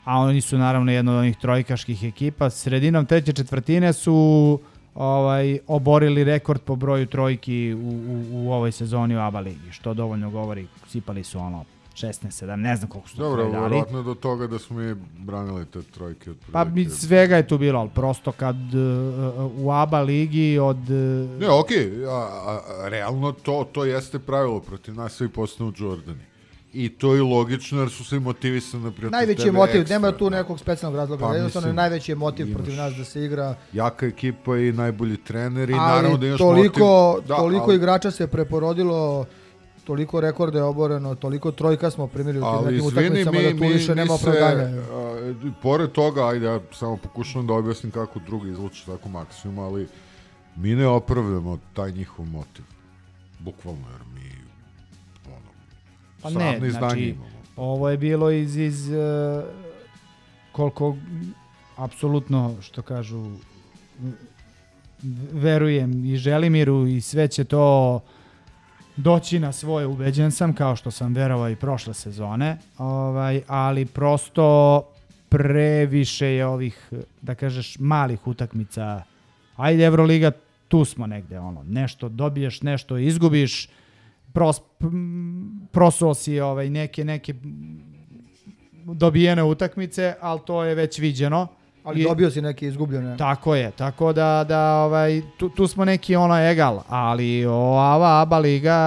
a oni su naravno jedna od onih trojkaških ekipa, sredinom treće četvrtine su ovaj oborili rekord po broju trojki u, u, u ovoj sezoni u ABA ligi, što dovoljno govori, sipali su ono 16, 7, ne znam koliko su to Dobro, dali. vjerojatno do toga da smo mi branili te trojke. Pa mi svega je tu bilo, ali prosto kad uh, u ABA ligi od... Uh, Ne, okej, a, a, a, realno to, to jeste pravilo, protiv nas svi postanu Jordani. I to je logično jer su svi motivisani protiv Najveći je tebe motiv, ekstra, nema tu nekog specijalnog razloga. Pa, jednostavno mislim, najveći je motiv imaš protiv nas da se igra. Jaka ekipa i najbolji trener i ali naravno da imaš toliko, motiv. Da, toliko ali- igrača se preporodilo, toliko rekorda je oboreno, toliko trojka smo primili u tim Ali nekim utakmicama mi, da tu mi, više mi nema se, opravdanja. pored toga, ajde, ja samo pokušavam da objasnim kako drugi izluče tako maksimum, ali mi ne opravdamo taj njihov motiv. Bukvalno, jer mi ono, Pa ne, znači, imamo. Ovo je bilo iz, iz uh, koliko apsolutno, što kažu, verujem i Želimiru i sve će to doći na svoje, ubeđen sam, kao što sam verovao i prošle sezone, ovaj, ali prosto previše je ovih, da kažeš, malih utakmica. Ajde, Evroliga, tu smo negde, ono, nešto dobiješ, nešto izgubiš, pros, prosuo si ovaj, neke, neke dobijene utakmice, ali to je već viđeno. Ali I- dobio si neke izgubljene. Tako je, tako da, da ovaj, tu, tu smo neki ono egal, ali ova ABA liga,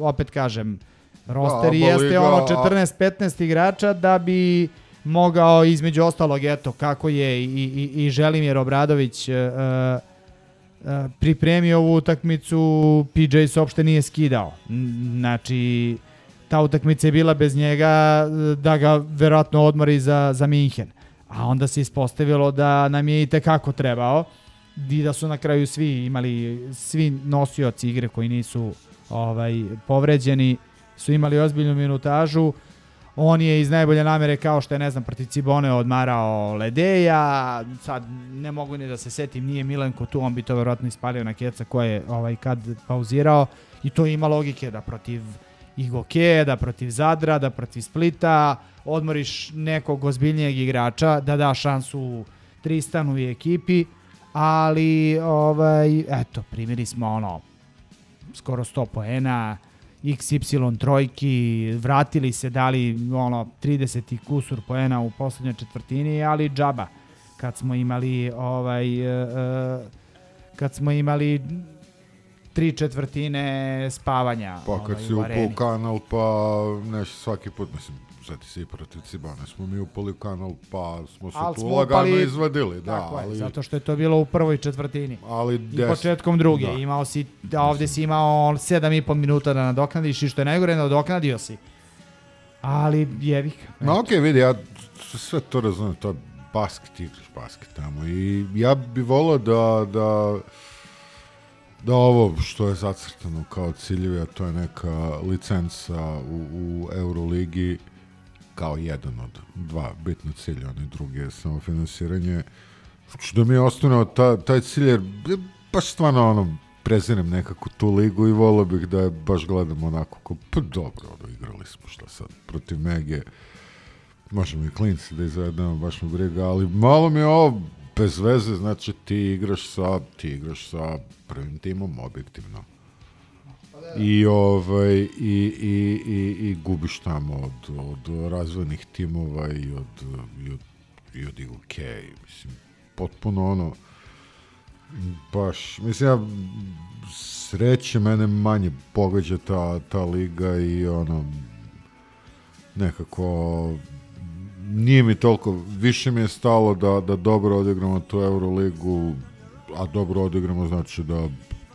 opet kažem, roster ABA jeste liga, ono a- 14-15 igrača da bi mogao između ostalog, eto, kako je i, i, i Želimir Obradović uh, uh, pripremio ovu utakmicu, PJ se uopšte nije skidao. Znači, ta utakmica je bila bez njega e, da ga verovatno odmori za, za Minhen. A onda se ispostavilo da nam je i tekako trebao i da su na kraju svi imali, svi nosioci igre koji nisu ovaj povređeni su imali ozbiljnu minutažu. On je iz najbolje namere kao što je, ne znam, protiv Cibone odmarao Ledeja, sad ne mogu ni da se setim, nije Milenko tu, on bi to verovatno ispalio na keca ko je ovaj, kad pauzirao i to ima logike da protiv Igoke, da protiv Zadra, da protiv Splita odmoriš nekog ozbiljnijeg igrača, da da šansu Tristanu i ekipi, ali ovaj, eto, primjeri smo ono, skoro 100 poena, XY trojki, vratili se, dali ono 30 i kusur poena u poslednjoj četvrtini, ali džaba. Kad smo imali ovaj e, kad smo imali tri četvrtine spavanja Pa kad ovaj, si upao u kanal, pa nešto svaki put, mislim, zati se i protiv Cibane, smo mi upali u kanal, pa smo se Ali tu smo lagano upali- izvadili, da, Tako je, ali... zato što je to bilo u prvoj četvrtini. Ali I des- početkom druge. da. Imao si, da ovde si imao 7,5 minuta da nadoknadiš i što je najgore, nadoknadio si. Ali jevik. Ma okej, vidi, ja sve to razumem, to je basket, igraš basket tamo i ja bi volao da, da, da ovo što je zacrtano kao ciljevi, a to je neka licenca u, u Euroligi kao jedan od dva bitna cilja, onaj drugi je samo finansiranje. Što mi je ostane ta, taj cilj, jer baš stvarno ono, prezirem nekako tu ligu i volio bih da je baš gledam onako kao, pa dobro, ono, igrali smo šta sad, protiv Mege, možemo i klinci da izvedemo, baš me briga, ali malo mi je ovo bez veze, znači ti igraš sa, ti igraš sa prvim timom objektivno. I, ovaj, i, i, i, i gubiš tamo od, od razvojnih timova i od, i od, i od IGK, mislim, potpuno ono, baš, mislim, ja sreće mene manje pogađa ta, ta liga i ono, nekako nije mi toliko, više mi je stalo da, da dobro odigramo tu Euroligu, a dobro odigramo znači da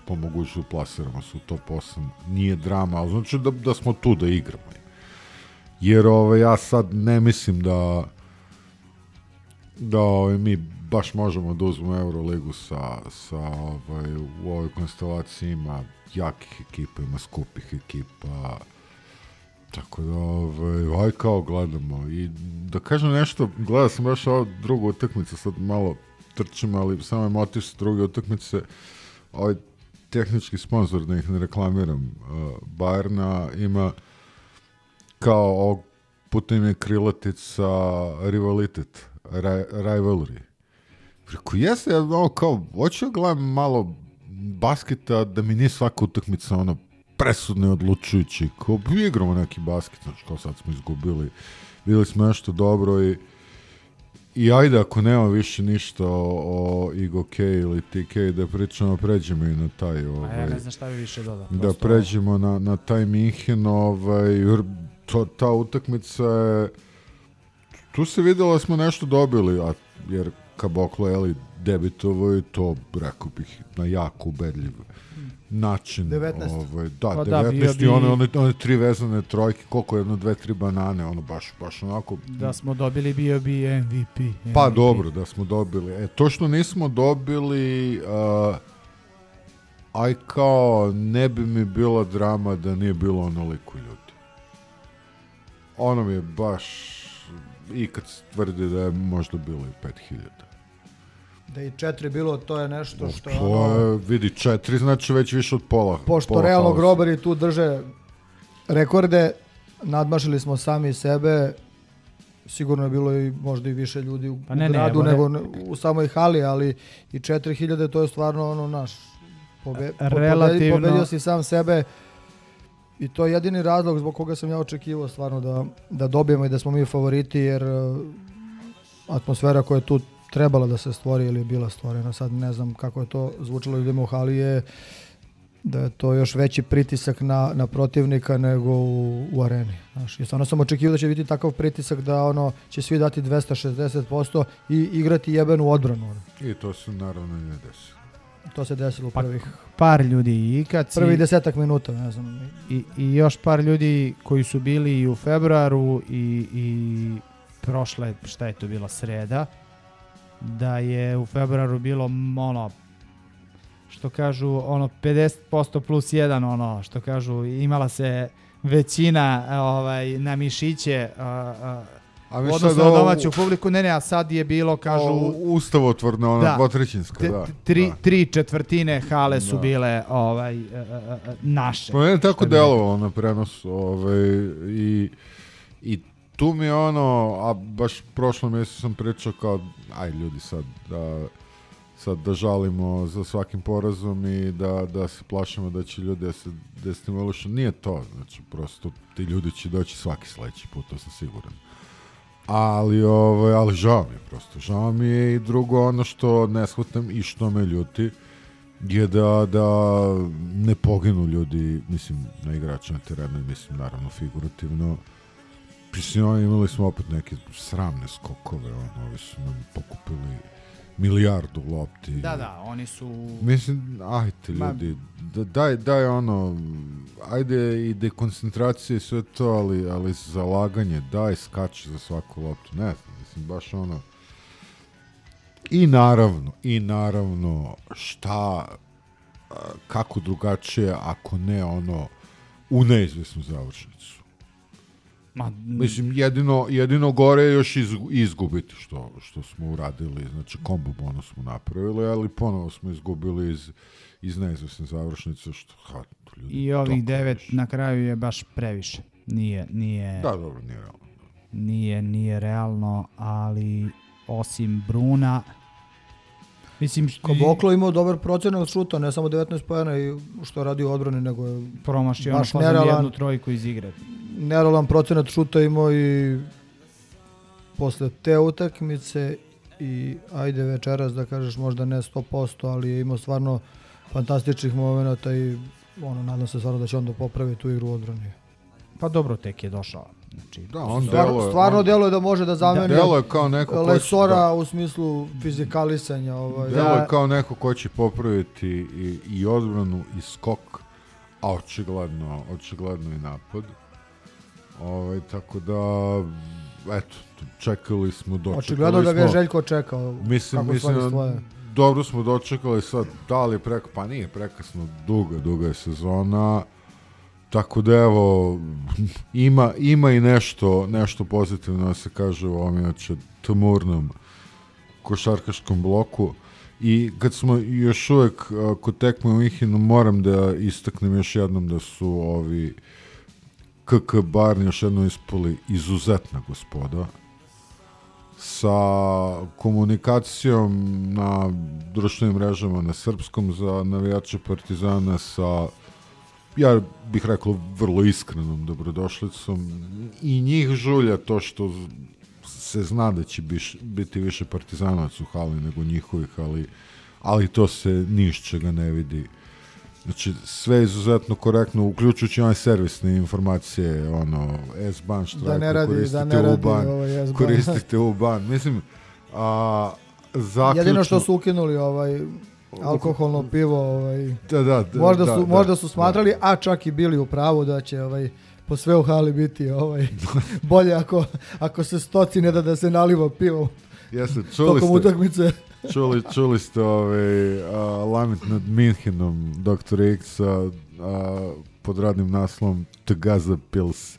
po mogućnosti plasiramo se u top 8. Nije drama, ali znači da, da smo tu da igramo. Jer ovaj, ja sad ne mislim da da ovaj, mi baš možemo da uzmemo Euroligu sa, sa ovaj, u ovoj konstelaciji ima jakih ekipa, ima skupih ekipa, Tako da, ovaj, aj kao gledamo. I da kažem nešto, gledao sam baš ovo drugu utakmicu, sad malo trčim, ali samo je motiv sa druge utakmice. Ovaj tehnički sponsor, da ih ne reklamiram, uh, Bajerna ima kao ovog puta im je krilatica rivalitet, ri, rivalry. Preko jeste, ja ono kao, hoću da gledam malo basketa, da mi nije svaka utakmica ono presudno i odlučujući, kao bi igramo neki basket, znači kao sad smo izgubili, videli smo nešto dobro i i ajde ako nema više ništa o, o Igo K ili TK da pričamo, pređemo i na taj A ovaj, ja ne znam šta bi više dodao. da pređemo na, na taj Minhen ovaj, jer to, ta utakmica je tu se videlo da smo nešto dobili a, jer Kaboklo je li debitovo i to rekao bih na jako ubedljiv način 19. ovaj, da, Pa 19 da, bio bi- one, one, one tri vezane trojke koliko jedno, dve, tri banane ono baš, baš onako Da smo dobili bio bi MVP. Pa MVP. dobro da smo dobili. E, to što nismo dobili, uh, aj kao ne bi mi bila drama da nije bilo onoliko ljudi. ono mi je baš i kad se tvrdi da je možda bilo i 5000. Da i četiri bilo, to je nešto što... To ono, je, vidi, četiri znači već više od pola. pošto pola realno haosa. grobari tu drže rekorde, nadmašili smo sami sebe, sigurno je bilo i možda i više ljudi u, Pa ne, ne, gradu evo, nego re- u samoj hali, ali i 4000 to je stvarno ono naš pobe, po- Relativno- pobedio si sam sebe i to je jedini razlog zbog koga sam ja očekivao stvarno da, da dobijemo i da smo mi favoriti jer uh, atmosfera koja je tu trebala da se stvori ili je bila stvorena, sad ne znam kako je to zvučalo ljudima u hali je da je to još veći pritisak na, na protivnika nego u, u areni. Znaš, I stvarno sam očekivao da će biti takav pritisak da ono će svi dati 260% i igrati jebenu odbranu. ono. I to se naravno i ne desi. To se desilo u Pa, prvih, par ljudi i kad si, prvih desetak minuta, ne znam. i, i još par ljudi koji su bili i u februaru i, i prošle, šta je to bila sreda, da je u februaru bilo ono što kažu ono 50% plus 1 ono što kažu imala se većina ovaj na mišiće a, a, A mi odnosno ovo- domaću publiku ne ne a sad je bilo kažu O, ustavotvorna, ona Da. dvotrećinska, da. tri, da. tri četvrtine hale su Da. bile ovaj e, e, e, naše Pa mene tako delovalo na prenosu ovaj, i, i tu mi je ono, a baš prošlo mjesecu sam pričao kao, aj ljudi sad da sad da žalimo za svakim porazom i da, da se plašimo da će ljudi da se destimulišu. Nije to, znači prosto ti ljudi će doći svaki sledeći put, to sam siguran. Ali, ovaj, ali žao mi je prosto. Žao mi je i drugo ono što ne shvatam i što me ljuti je da, da ne poginu ljudi, mislim, na igrača na terenu, mislim, naravno, figurativno. Mislim, oni imali smo opet neke sramne skokove, ono, ovi su nam pokupili milijardu lopti. Da, da, oni su... Mislim, ajte ljudi, da, daj, daj ono, ajde i dekoncentracije i sve to, ali, ali zalaganje, daj skači za svaku loptu, ne znam, mislim, baš ono, i naravno, i naravno, šta, kako drugačije, ako ne ono, u neizvesnu završnicu. Ma, Mislim, jedino, jedino gore je još iz, izgubiti što, što smo uradili, znači kombo bonus smo napravili, ali ponovo smo izgubili iz, iz neizvesne završnice, što, ha, ljudi, I ovih devet više. na kraju je baš previše. Nije, nije, Da, dobro, nije realno. nije, nije realno, ali osim Bruna, mislim, Koboklo imao dobar procenat šuta, ne samo 19 pojena i što je radio u odbrani, nego je promašio ono baš pozam jednu nerealan, trojku iz igre. Nerealan procenat šuta imao i posle te utakmice i ajde večeras da kažeš možda ne 100%, ali je imao stvarno fantastičnih momenata i ono, nadam se stvarno da će onda popraviti tu igru u odbrani. Pa dobro, tek je došao. Znači, Da, on Stvarno, deluje, stvarno on- djeluje da može da zameni deluje kao neko ko će- Lesora da. u smislu fizikalisanja. Ovaj. Deluje kao neko ko će popraviti i, i odbranu i skok, a očigledno, očigledno i napad. Ovaj, tako da, eto, čekali smo, dočekali Očigledno da ga je smo. Željko čekao Mislim, kako mislim, dobro smo dočekali sad, da li je prek, pa nije prekasno, duga, duga je sezona, tako da evo, ima, ima i nešto, nešto pozitivno da se kaže u ovom inače tmurnom košarkaškom bloku. I kad smo još uvek kod tekme u Mihinu, moram da istaknem još jednom da su ovi KK Barn još jednom ispali izuzetna gospoda sa komunikacijom na društvenim mrežama na srpskom za navijače Partizana sa ja bih rekao vrlo iskrenom dobrodošlicom i njih žulja to što se zna da će biš, biti više partizanovac u hali nego njihovih, ali, ali to se ni iz čega ne vidi. Znači, sve je izuzetno korektno, uključujući one servisne informacije, ono, S-ban štrajka, Da ne radi- koristite da ne radi U-ban, ovaj koristite U-ban. Mislim, a, zaključno... Jedino što su ukinuli ovaj alkoholno pivo, ovaj, Da, da, da, možda, da, su, da, možda su smatrali, a čak i bili u pravu da će ovaj, po sve u hali biti ovaj, bolje ako, ako se stoci ne da da se naliva pivo Jeste, čuli tokom ste, utakmice. Čuli, čuli ste ovaj, a, Lament nad Minhenom, Dr. X, a, a, pod radnim naslovom Tagaza Pils.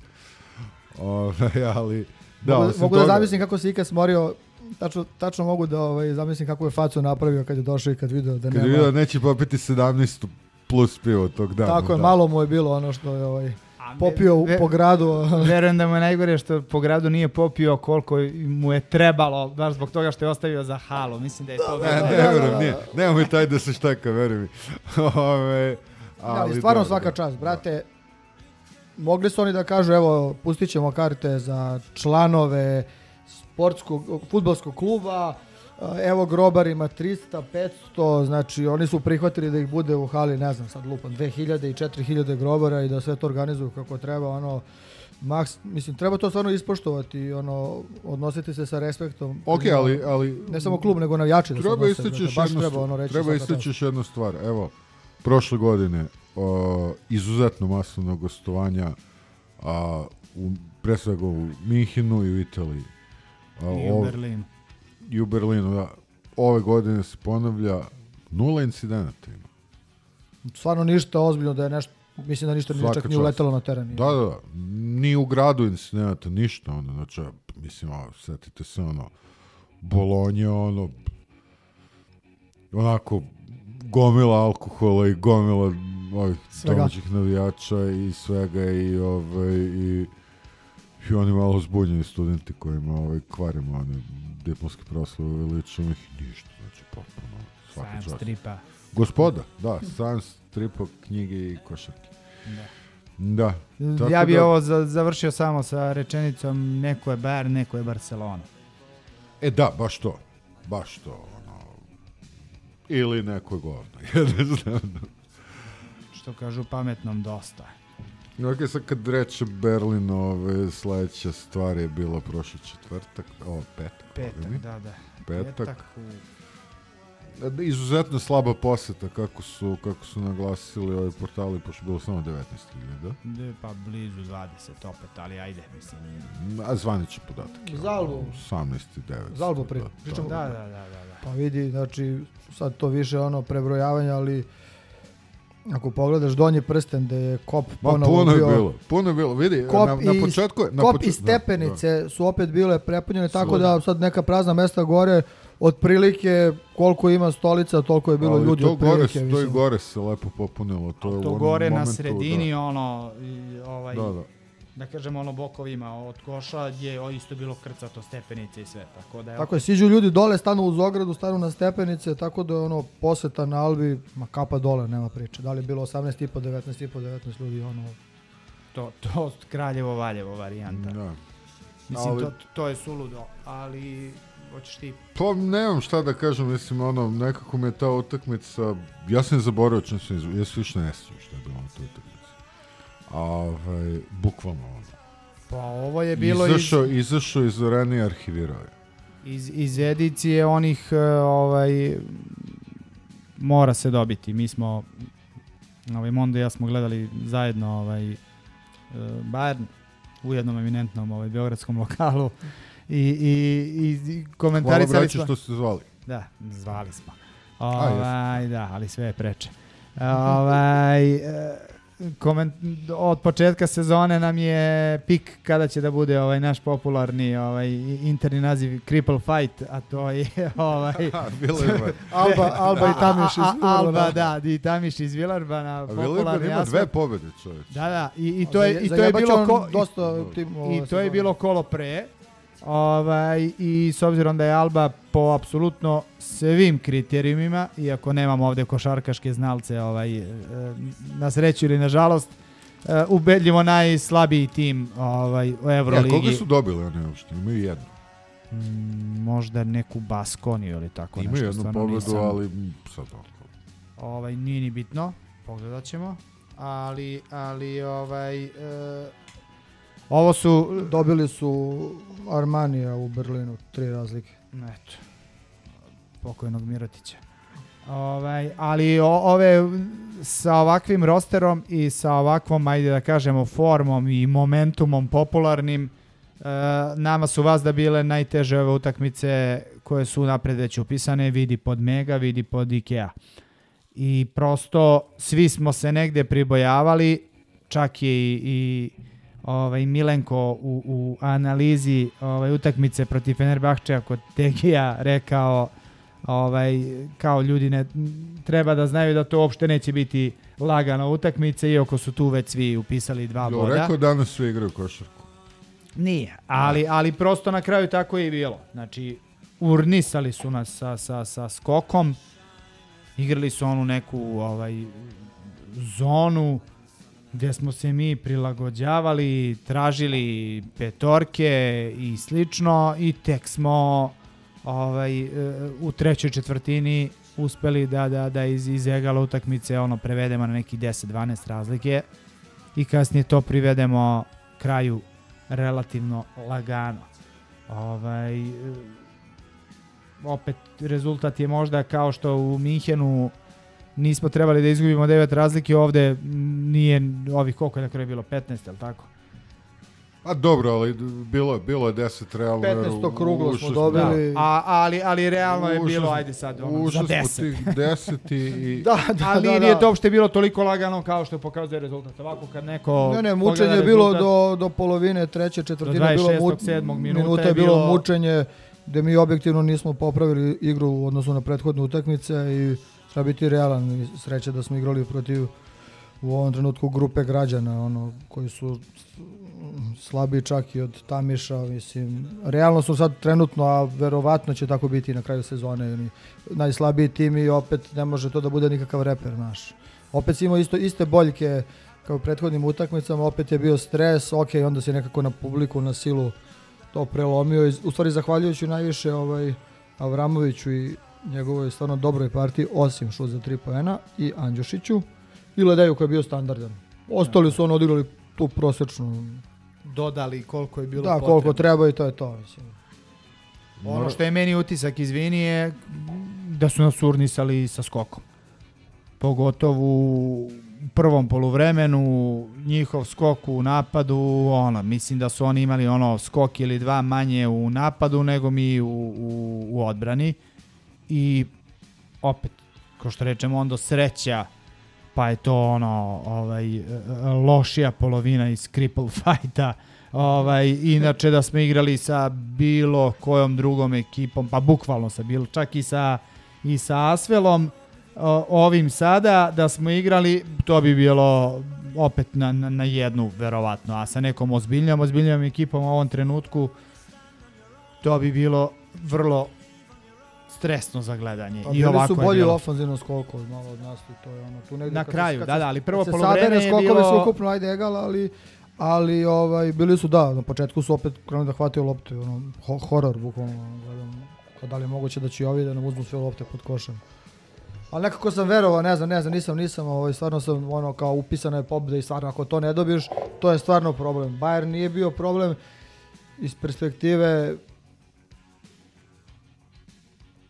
Ove, ali, da, mogu, mogu da toga- zamislim kako se ikad smorio, tačno, tačno mogu da ovaj, zamislim kako je facu napravio kad je došao i kad video da Kad nema. je vidio da neće popiti 17 plus pivo tog dana. Tako je, da. malo mu je bilo ono što je ovaj, popio ve- po gradu. Verujem da mu je najgore što po gradu nije popio koliko mu je trebalo, baš zbog toga što je ostavio za halu. Mislim da je to Ne, bilo- ne, verujem, nije. Nema mi taj da se šteka, veruj mi. Ove, ali stvarno da, svaka da. čast, brate. Mogli su oni da kažu, evo, pustit ćemo karte za članove sportskog, futbolskog kluba, evo grobar ima 300, 500, znači oni su prihvatili da ih bude u hali, ne znam, sad lupam, 2000 i 4000 grobara i da sve to organizuju kako treba, ono, Maks, mislim, treba to stvarno ispoštovati, ono, odnositi se sa respektom. Ok, ali, ali... Ne samo klub, nego navijači da se odnose, još baš jednu, treba ono reći treba još jednu stvar. Evo, prošle godine o, izuzetno masovno gostovanja a, u, pre svega u Minhinu i u Italiji. A, I u Berlinu. I u Berlinu, da. Ove godine se ponavlja nula incidenata ima. Stvarno ništa ozbiljno da je nešto, mislim da ništa nije Svaka čak ni čast. uletelo na teren. Da, da, da. Ni u gradu incidenata, ništa. Ono, znači, mislim, a, setite se, ono, Bolonje, ono, onako, gomila alkohola i gomila ovih Svega. domaćih navijača i svega i, ovaj, i, i oni malo zbunjeni studenti kojima ovaj, kvarimo one diplomske proslave veličamo ih ništa, znači potpuno svaka čast. stripa. Gospoda, da, sajam stripa, knjige i košarke. Da. Da. tako ja bi da- ovo za, završio samo sa rečenicom neko je Bayern, neko je Barcelona. E da, baš to. Baš to, ono. Ili neko je govno. Jednostavno. Što kažu pametnom dosta. Ok, sad kad reče Berlin, ove, sledeća stvar je bila prošli četvrtak, o, petak. Petak, pardon mi. da, da. Petak. Petak u- Izuzetno slaba poseta, kako su, kako su naglasili ovi portali, pošto je bilo samo 19.000. De, pa blizu 20 opet, ali ajde, mislim. A zvaničan podatak. je ono 18.900. Za Albu pri, da, pričamo. Da, da, da, da, da. Pa vidi, znači, sad to više ono prebrojavanje, ali ako pogledaš donji prsten da je kop ponovo puno je bio- bilo, puno je bilo. Vidi, Kop na, na početku je... Na kop počet- i stepenice su opet bile prepunjene, tako Svuda. da sad neka prazna mesta gore, otprilike koliko ima stolica, toliko je bilo Ali ljudi to gore, to i gore se lepo popunilo. To, je u To gore na momentu, sredini, da. ono, i, ovaj, Da, da. Da kažemo ono bokovima od koša je o, isto bilo krcato stepenice i sve, tako da je Tako je, siđu ljudi dole, stanu uz ogradu, stanu na stepenice, tako da je ono poseta na Albi, ma kapa dole, nema priče. Da li je bilo 18 i po, 19 i po, 19 ljudi, ono, to, to Kraljevo Valjevo varijanta. Da. Mislim, Ali- to, to je suludo, ali hoćeš ti Pa nemam šta da kažem, mislim, ono, nekako me ta utakmica, ja sam je zaboravio čem sam izgubio, ja se više ne sjećam šta je bilo na toj utakmici. A, ovaj, bukvalno ono. Pa ovo je bilo izašao, izašao iz arene i arhivirao je. iz, iz edicije onih e, ovaj mora se dobiti. Mi smo ovaj Mondo i ja smo gledali zajedno ovaj e, Bayern u jednom eminentnom ovaj beogradskom lokalu i i i Hvala komentarisali braći smo što ste zvali. Da, zvali smo. A. Ovaj, da, ali sve je preče. ovaj, e, koment, od početka sezone nam je pik kada će da bude ovaj naš popularni ovaj interni naziv Cripple Fight, a to je ovaj Bilo je ovaj. Alba- Alba i Tamiš iz A- a- Alba, da, i Tamiš iz Vilarbana, popularni ima dve pobjede, čovječ. Da, da, i, i to je, i to je bilo dosta i, timova i ove to je bilo kolo pre. Ovaj, I s obzirom da je Alba po apsolutno svim kriterijumima, iako nemamo ovde košarkaške znalce ovaj, e, na sreću ili na žalost, e, ubedljivo najslabiji tim ovaj, u Ja, Euroligi. koga su dobili oni uopšte? Imaju jednu. Mm, možda neku Baskoniju ili tako Imaju nešto. jednu stvarno pobjedu, nisam- ali mm, sad ovaj nije ni bitno, pogledat ćemo. Ali, ali ovaj, e, ovo su, Dobili su Armanija u Berlinu, tri razlike. eto, pokojnog Mirotića. Ovaj, ali o, ove sa ovakvim rosterom i sa ovakvom, ajde da kažemo, formom i momentumom popularnim, e, nama su vas da bile najteže ove utakmice koje su napred već upisane, vidi pod Mega, vidi pod Ikea. I prosto svi smo se negde pribojavali, čak i, i ovaj Milenko u, u analizi ovaj utakmice protiv Fenerbahčeja kod Tegija rekao ovaj kao ljudi ne treba da znaju da to uopšte neće biti lagana utakmica iako su tu već svi upisali dva Jo, boda. rekao danas svi igraju košarku. Nije, ali, ali prosto na kraju tako je i bilo. Znači, urnisali su nas sa, sa, sa skokom, igrali su onu neku ovaj, zonu gdje smo se mi prilagođavali, tražili petorke i slično i tek smo ovaj, e, u trećoj četvrtini uspeli da, da, da iz, iz egala utakmice ono, prevedemo na neki 10-12 razlike i kasnije to privedemo kraju relativno lagano. Ovaj, e, opet rezultat je možda kao što u Minhenu nismo trebali da izgubimo devet razlike, ovde nije ovih koliko je na kraju bilo 15, je li tako? Pa dobro, ali bilo, bilo je 10 realno. 15. kruglo ušli smo dobili. Da, a, ali, ali realno je Ušli bilo, ajde sad, ono, za ušli smo 10. tih 10 i... i Da, da, ali da, nije da. to uopšte bilo toliko lagano kao što pokazuje rezultat. Ovako kad neko Ne, ne, mučenje je bilo do, do polovine treće četvrtine. je bilo 26., mu- 7. minuta minuta je je bilo bilo- mučenje gde mi objektivno nismo popravili igru u odnosu na prethodne utakmice i treba biti realan. I Sreće da smo igrali protiv u ovom trenutku grupe građana ono, koji su slabiji čak i od Tamiša, mislim, realno su sad trenutno, a verovatno će tako biti na kraju sezone, oni najslabiji tim i opet ne može to da bude nikakav reper naš. Opet si imao isto, iste boljke kao u prethodnim utakmicama, opet je bio stres, ok, onda se nekako na publiku, na silu to prelomio, u stvari zahvaljujući najviše ovaj, Avramoviću i njegovoj stvarno dobroj partiji, osim šut za tri poena, i Andjušiću, i Ledeju koji je bio standardan. Ostali su ono odigrali tu prosečnu dodali koliko je bilo da, potrebno. koliko treba i to je to. Mislim. Ono što je meni utisak, izvini, je da su nas urnisali sa skokom. Pogotovo u prvom poluvremenu, njihov skok u napadu, ono, mislim da su oni imali ono skok ili dva manje u napadu nego mi u, u, u odbrani. I opet, kao što rečemo, onda sreća pa je to ono ovaj e, e, lošija polovina iz cripple fighta ovaj inače da smo igrali sa bilo kojom drugom ekipom pa bukvalno sa bilo čak i sa i sa Asvelom ovim sada da smo igrali to bi bilo opet na, na, na jednu verovatno a sa nekom ozbiljnijom ozbiljnijom ekipom u ovom trenutku to bi bilo vrlo stresno za gledanje Pa i ovako su bolji bilo. ofanzivno skoku od malo od nas i to je ono tu negde Na kraju, se, da, da, ali prvo poluvreme je bilo- su ukupno ajde egal, ali ali ovaj bili su da, na početku su opet krenuli da hvataju lopte, ono ho horor bukvalno gledam da li je moguće da će i ovi da nam uzmu sve lopte pod košem. Ali nekako sam verovao, ne znam, ne znam, nisam, nisam, ovaj, stvarno sam ono kao upisana je pobjeda i stvarno ako to ne dobiješ, to je stvarno problem. Bayern nije bio problem iz perspektive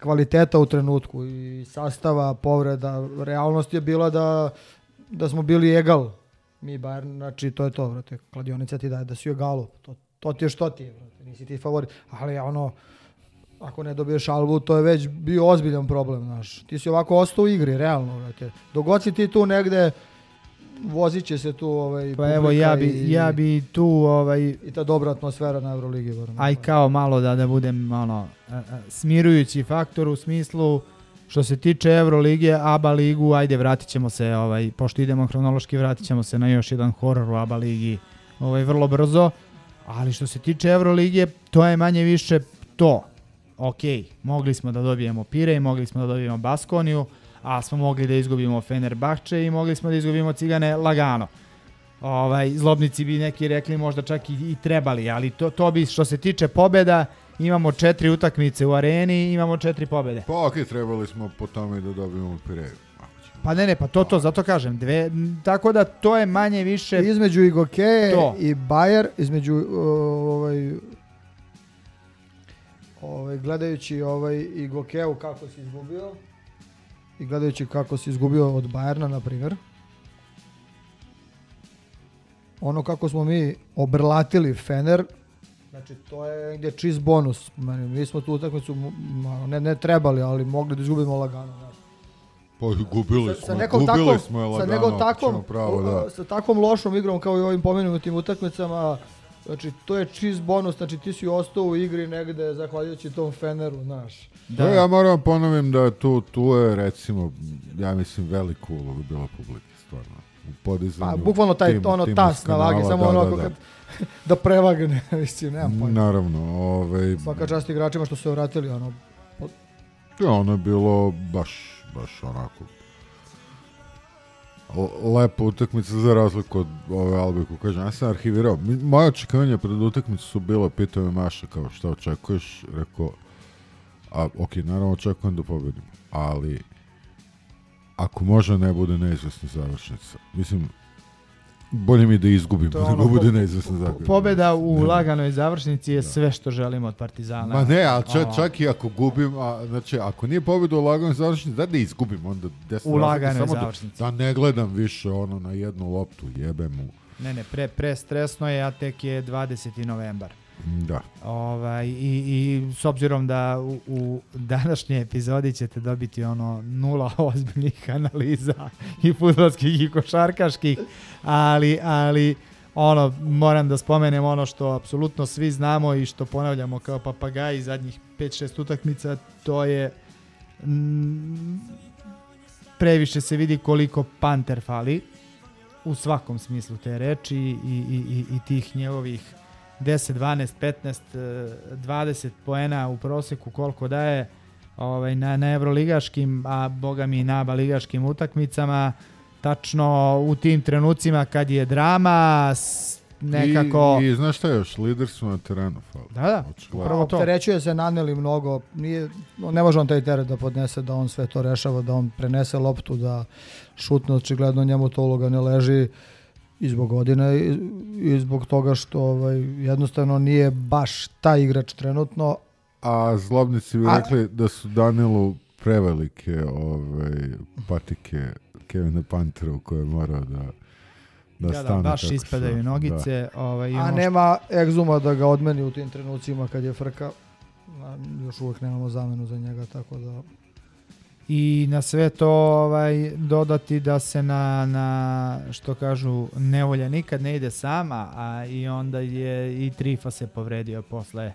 kvaliteta u trenutku i sastava, povreda. Realnost je bila da, da smo bili egal. Mi Bayern, znači to je to, vrate. Kladionica ti daje da si u egalu. To, to ti je što ti je, vrate. Nisi ti favorit. Ali ono, ako ne dobiješ albu, to je već bio ozbiljan problem, znaš. Ti si ovako ostao u igri, realno, vrate. Dogod si ti tu negde, vozit će se tu ovaj, Pa evo ja bi, i, ja bi tu ovaj, i ta dobra atmosfera na Euroligi. Aj kao malo da da budem ono a, a, smirujući faktor u smislu što se tiče Euroligije, ABA ligu, ajde vratit ćemo se, ovaj, pošto idemo hronološki, vratit ćemo se na još jedan horor u ABA ligi ovaj, vrlo brzo, ali što se tiče Euroligije, to je manje više to. Ok, mogli smo da dobijemo Pirej, mogli smo da dobijemo Baskoniju, a smo mogli da izgubimo Fenerbahče i mogli smo da izgubimo Cigane lagano. Ovaj, zlobnici bi neki rekli možda čak i, i trebali, ali to, to bi što se tiče pobeda, imamo četiri utakmice u areni, imamo četiri pobede. Pa okej, trebali smo po tome da dobijemo Pireju. Pa ne, ne, pa to, to, zato kažem, dve, tako da to je manje više... Između Igoke To. i Bayer, između uh, ovaj, ovaj, gledajući ovaj, Igokeu kako si izgubio i gledajući kako si izgubio od Bajerna, na primjer, ono kako smo mi obrlatili Fener, znači to je negdje čist bonus. Meni, mi smo tu utakmicu ne, ne trebali, ali mogli da izgubimo lagano. Znači. Pa gubili sa, smo, sa nekom gubili takvom, smo je sa lagano, nekom ako takvom, pravo, da. sa takvom lošom igrom kao i ovim pomenutim utakmicama, znači to je čist bonus, znači ti si ostao u igri negde zahvaljujući tom Feneru, znaš. Da. ja moram ponovim da tu, tu je recimo, ja mislim, veliku ulogu bila publike, stvarno. U podizanju Pa, bukvalno taj tim- ono tas na vagi, samo da, onako da, da. kad da prevagne, mislim, nemam pojma. Naravno, ovaj, Svaka čast igračima što su se vratili, ono, Ja, ono je bilo baš, baš onako lepa utakmica za razliku od ove Albe kažem. Ja sam arhivirao. Moje očekivanja pred utakmicu su bile, pitao me Maša kao šta očekuješ, rekao, a ok, naravno očekujem da pobedimo, ali ako može ne bude neizvesna završnica. Mislim, bolje mi da izgubimo, To je nego ono, bude neizvesna završnica. Pobeda u Ne. laganoj završnici je sve što želimo od Partizana. Ma ne, ali čak, Ono, čak i ako gubim, a, znači ako nije pobjeda u laganoj završnici, da da izgubim onda desna U laganoj da- završnici. Da, ne gledam više ono na jednu loptu, jebem mu. Ne, ne, pre, pre stresno je, a tek je 20. novembar. Da. Ovaj, i, I s obzirom da u, u današnjoj epizodi ćete dobiti ono nula ozbiljnih analiza i futbolskih i košarkaških, ali, ali ono, moram da spomenem ono što apsolutno svi znamo i što ponavljamo kao papagaji zadnjih 5-6 utakmica, to je mm, previše se vidi koliko Panter fali u svakom smislu te reči i, i, i, i tih njegovih 10, 12, 15, eh, 20 poena u proseku koliko daje ovaj, na, na evroligaškim, a boga mi i na aba ligaškim utakmicama, tačno u tim trenucima kad je drama, s- nekako... I, I znaš šta još, lider su na terenu. Fali. Da, da, upravo to. Opterećuje se naneli mnogo, nije, no, ne može on taj teret da podnese, da on sve to rešava, da on prenese loptu, da šutne, očigledno njemu to uloga ne leži i zbog godine i, i zbog toga što ovaj, jednostavno nije baš taj igrač trenutno. A zlobnici bi A- rekli da su Danilu prevelike ovaj, patike Kevina Pantera u koje je morao da da, Da, da, stane baš kako ispadaju nogice. Ovaj, i A nema egzuma da ga odmeni u tim trenucima kad je frka. Još uvek nemamo zamenu za njega, tako da... I na sve to ovaj, dodati da se na, na što kažu nevolja nikad ne ide sama, a i onda je i Trifa se povredio posle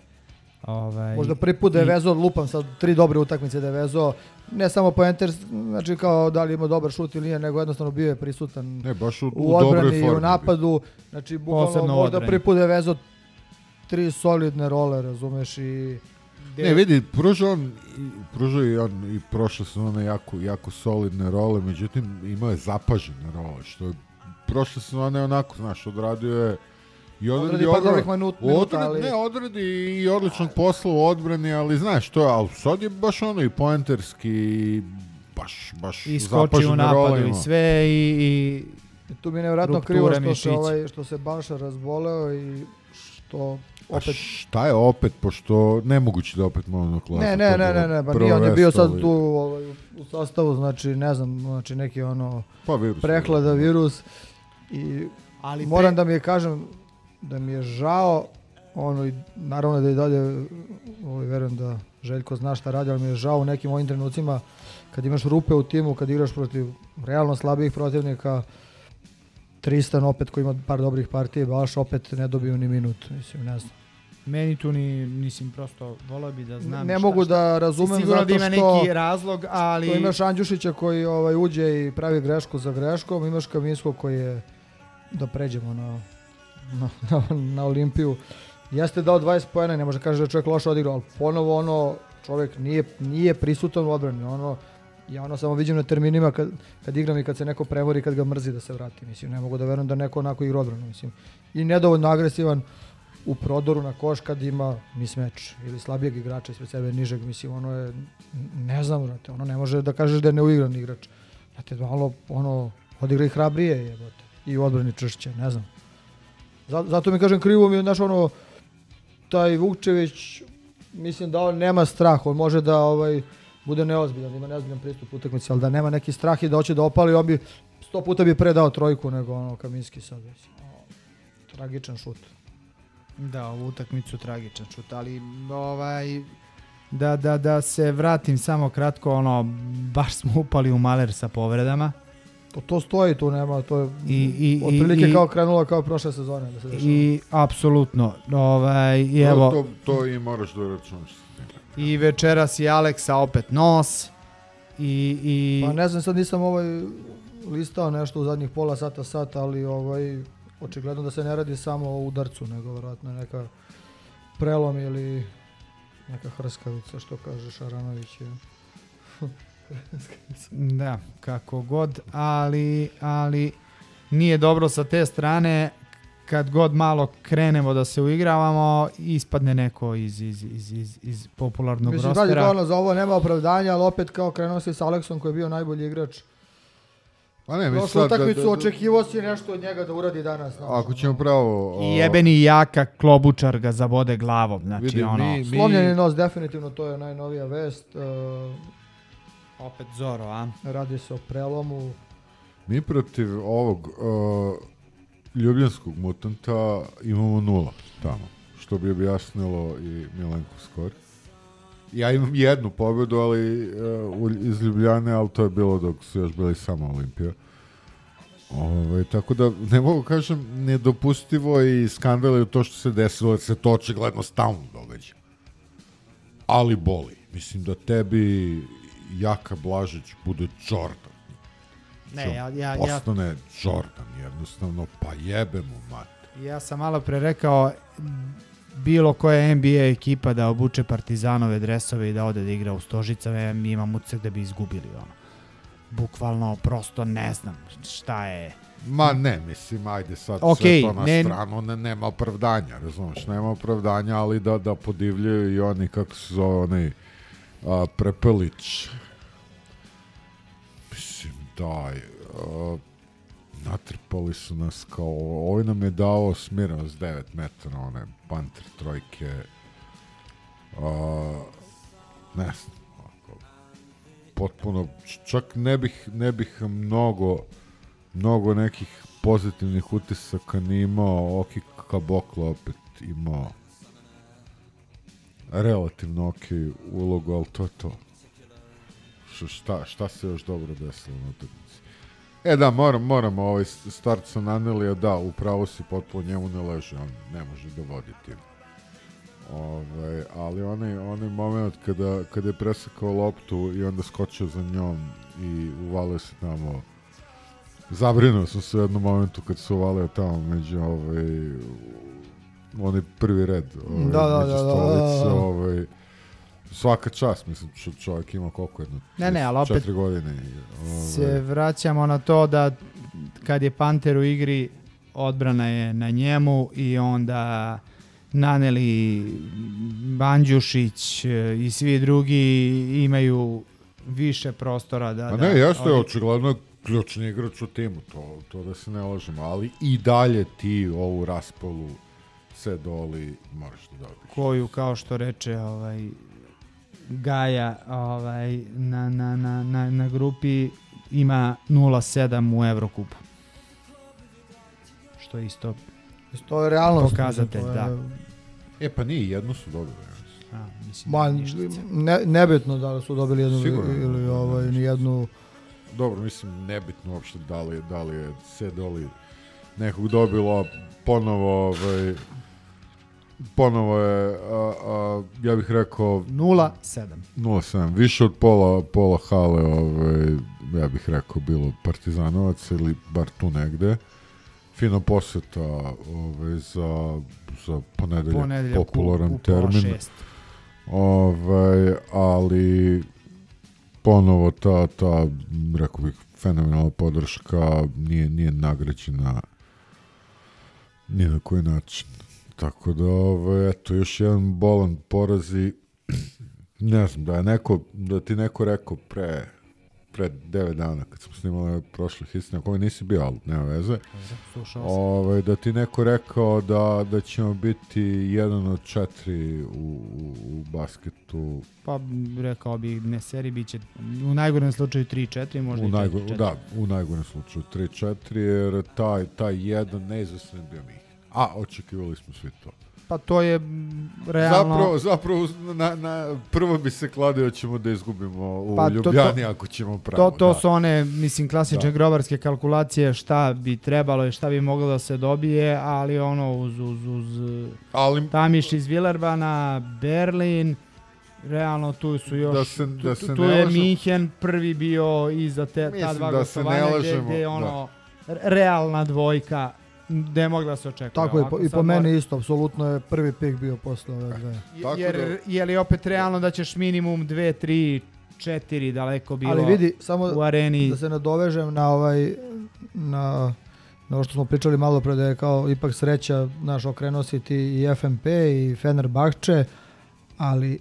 ovaj, Možda prvi put da je i- vezo, lupam sad tri dobre utakmice da je vezo, ne samo po enter, znači kao da li ima dobar šut ili nije, nego jednostavno bio je prisutan Ne, baš u, u, odbrani i u napadu, znači bukvalno možda prvi put da je vezo tri solidne role, razumeš, i Ne, vidi, pruža on, i- pruža i on i prošle sezone jako, jako solidne role, međutim imao je zapažene role, što je prošle sezone onako, znaš, odradio je i odradi, Odradi par dobrih minut- minuta, odradi- ali- Ne, odradi i odličnog posla u odbrani, ali znaš, to je, ali sad je baš ono i poenterski, i baš, baš i skoči u napadu role i sve i, i tu mi je nevjerojatno Rupture krivo što se, ovaj, što se Balša razboleo i što A opet... šta je opet, pošto nemoguće da opet monoklasa. Ne, ne, ne, ne, ne, pa nije, on je bio sad tu ovaj, u sastavu, znači ne znam, znači neki ono Pa virus. prehlada virus i Ali moram pre- da mi je kažem da mi je žao ono i naravno da i dalje ovaj, verujem da Željko zna šta radi, ali mi je žao u nekim ovim trenucima kad imaš rupe u timu, kad igraš protiv realno slabijih protivnika Tristan opet koji ima par dobrih partija, baš opet ne dobiju ni minut, mislim, ne znam. meni tu ni, mislim, prosto volao bi da znam ne šta- mogu da razumem zato da ima što neki razlog, ali... što imaš Andjušića koji ovaj uđe i pravi grešku za greškom, imaš Kaminskog koji je da pređemo na, na, na, na Olimpiju. Jeste dao 20 poena, ne može kaže da je čovjek loše odigrao, ali ponovo ono čovjek nije, nije prisutan u odbrani. Ono, ja ono samo vidim na terminima kad, kad igram i kad se neko premori, kad ga mrzi da se vrati. Mislim, ne mogu da verujem da neko onako igra odbranu. Mislim. I nedovoljno agresivan u prodoru na koš kad ima mismeč ili slabijeg igrača ispred sebe nižeg, mislim, ono je, ne znam, brate, ono ne može da kažeš da je neuigran igrač. Znate, malo, ono, odigra i hrabrije, jebote, i u odbrani češće, ne znam. Zato mi kažem, krivo mi je, znaš, ono, taj Vukčević, mislim da on nema strah, on može da, ovaj, bude neozbiljan, da ima neozbiljan pristup utakmici, ali da nema neki strah i da hoće da opali, on bi sto puta bi predao trojku nego ono Kaminski sad, mislim. Tragičan šut. Da, ovu utakmicu tragičan šut, ali ovaj Da, da, da se vratim samo kratko, ono, baš smo upali u maler sa povredama. To, to stoji, tu nema, to je I, i, otprilike i, kao krenulo kao prošle sezone da se dešava. I apsolutno, ovaj, i To- evo, To, to i moraš da računaš. I večeras i Aleksa opet nos. I, i Pa ne znam, sad nisam ovaj listao nešto u zadnjih pola sata, sata, ali ovaj, očigledno da se ne radi samo o udarcu, nego vjerojatno je neka prelom ili neka hrskavica, što kaže Šaranović. je. Da, kako god, ali, ali nije dobro sa te strane kad god malo krenemo da se uigravamo, ispadne neko iz, iz, iz, iz, iz popularnog Mislim, dalje, rostera. kao ono, za ovo nema opravdanja, ali opet kao krenuo si sa Aleksom koji je bio najbolji igrač. Pa ne, mislim sad da- utakmicu da- da- očekivao si nešto od njega da uradi danas. znaš, Ako ćemo pravo... I jebeni jaka klobučar ga zabode glavom, znači Vidi, ono... mi- Slomljeni nos, definitivno, to je najnovija vest. Uh, Opet Zoro, a? Radi se o prelomu. Mi protiv ovog uh, ljubljanskog mutanta imamo nula tamo, što bi objasnilo i Milenko skor. Ja imam jednu pobedu, ali uh, iz Ljubljane, ali to je bilo dok su još bili samo Olimpija. Ove, tako da, ne mogu kažem, nedopustivo i skandal je to što se desilo, jer se to očigledno stalno događa. Ali boli. Mislim da tebi Jaka Blažić bude Jordan. Ne, ja- ja- ja- Postane Jordan, jednostavno, pa jebe mu mat. Ja sam malo pre rekao bilo koja NBA ekipa da obuče partizanove dresove i da ode da igra u Stožicama, mi imam utisak da bi izgubili ono. Bukvalno, prosto ne znam šta je. Ma ne, mislim, ajde sad Okej, sve to na ne- stranu, ne, nema opravdanja, razumeš, nema opravdanja, ali da, da podivljaju i oni, kako se zove, onaj a, Prepelić. Daj, a, natrpali su nas kao, ovaj nam je dao smirano s 9 metara, one panter trojke, a, ne znam, ovako, potpuno, čak ne bih, ne bih mnogo, mnogo nekih pozitivnih utisaka ni imao, Oki Kaboklo opet imao relativno ok ulogu, ali to je to. Šta, šta se još dobro desilo na utakmici? E da, moram, moram ovaj start sa Nanelija, da, upravo si potpuno njemu ne leže, on ne može da vodi tim. Ovaj, ali onaj, onaj moment kada, kada je presekao loptu i onda skočio za njom i uvalio se tamo Zabrinuo sam se u jednom momentu kad se uvalio tamo među ovaj, onaj prvi red ovaj, Da, da, među da, da, stolice, da, da. ovaj, svaka čast, mislim, čo, čovjek ima koliko jedno, Ne, ne, ali opet godine. Ovaj, Se vraćamo na to da kad je Panter u igri, odbrana je na njemu i onda Naneli, Bandjušić e, i svi drugi imaju više prostora da... A da ne, jeste, oni- očigledno je ključni igrač u timu, to, to da se ne lažemo, ali i dalje ti ovu raspolu se doli moraš da dobiješ. koju kao što reče ovaj Gaja ovaj na, na, na, na, na grupi ima 0.7 u Evrokupu. Što je isto To je realnost. Pokazatelj, mislim, to je- da. E pa nije, jednu su dobili. A, mislim, Ma, ne, nebitno da li su dobili jednu Sigurno. ili ovaj, ni jednu... Dobro, mislim, nebitno uopšte da li, je- da li je se doli nekog dobilo, ponovo, ovaj, ponovo je, a, a, ja bih rekao... 0.7. 0.7. Više od pola, pola hale, ovaj, ja bih rekao, bilo partizanovac ili bar tu negde. Fina poseta ovaj, za, za ponedeljak, Ponedeljak u- popularan u pola termin. Ovaj, ali ponovo ta, ta, rekao bih, fenomenalna podrška nije, nije nagrađena ni na koji način. Tako da, ovaj, eto, još jedan bolan poraz i ne znam, da je neko, da ti neko rekao pre, pre 9 dana, kad smo snimali prošle istine, koji nisi bio, ali nema veze, sam. ovaj, da ti neko rekao da, da ćemo biti jedan od četiri u, u, u basketu Pa rekao bi ne seri biće u najgorem slučaju 3-4, možda u i najgo, 4-4. da, u najgorem slučaju 3-4, jer taj, taj jedan neizvestan bio mi. A, očekivali smo svi to. Pa to je realno... Zapravo, zapravo na, na, prvo bi se kladio ćemo da izgubimo u Pa to- Ljubljani to- ako ćemo pravo. To, to da. su one, mislim, klasične Da. grobarske kalkulacije šta bi trebalo i šta bi moglo da se dobije, ali ono uz, uz, uz ali, Tamiš iz Villerbana, Berlin, realno tu su još, Da se- da tu, se tu ne je. Minhen prvi bio i za te, ta dva da gostovanja gde, gde je ono r- realna dvojka je mogla da se očekuje. Tako i po, i po meni mora- isto, apsolutno je prvi pik bio posle ove dve. Jer, da- je li opet realno da ćeš minimum 2, 3, 4 daleko bilo Ali vidi, samo u areni. da se nadovežem na ovaj na na ovo što smo pričali malo pre da je kao ipak sreća naš okrenuo si ti i FMP i Fenerbahče, ali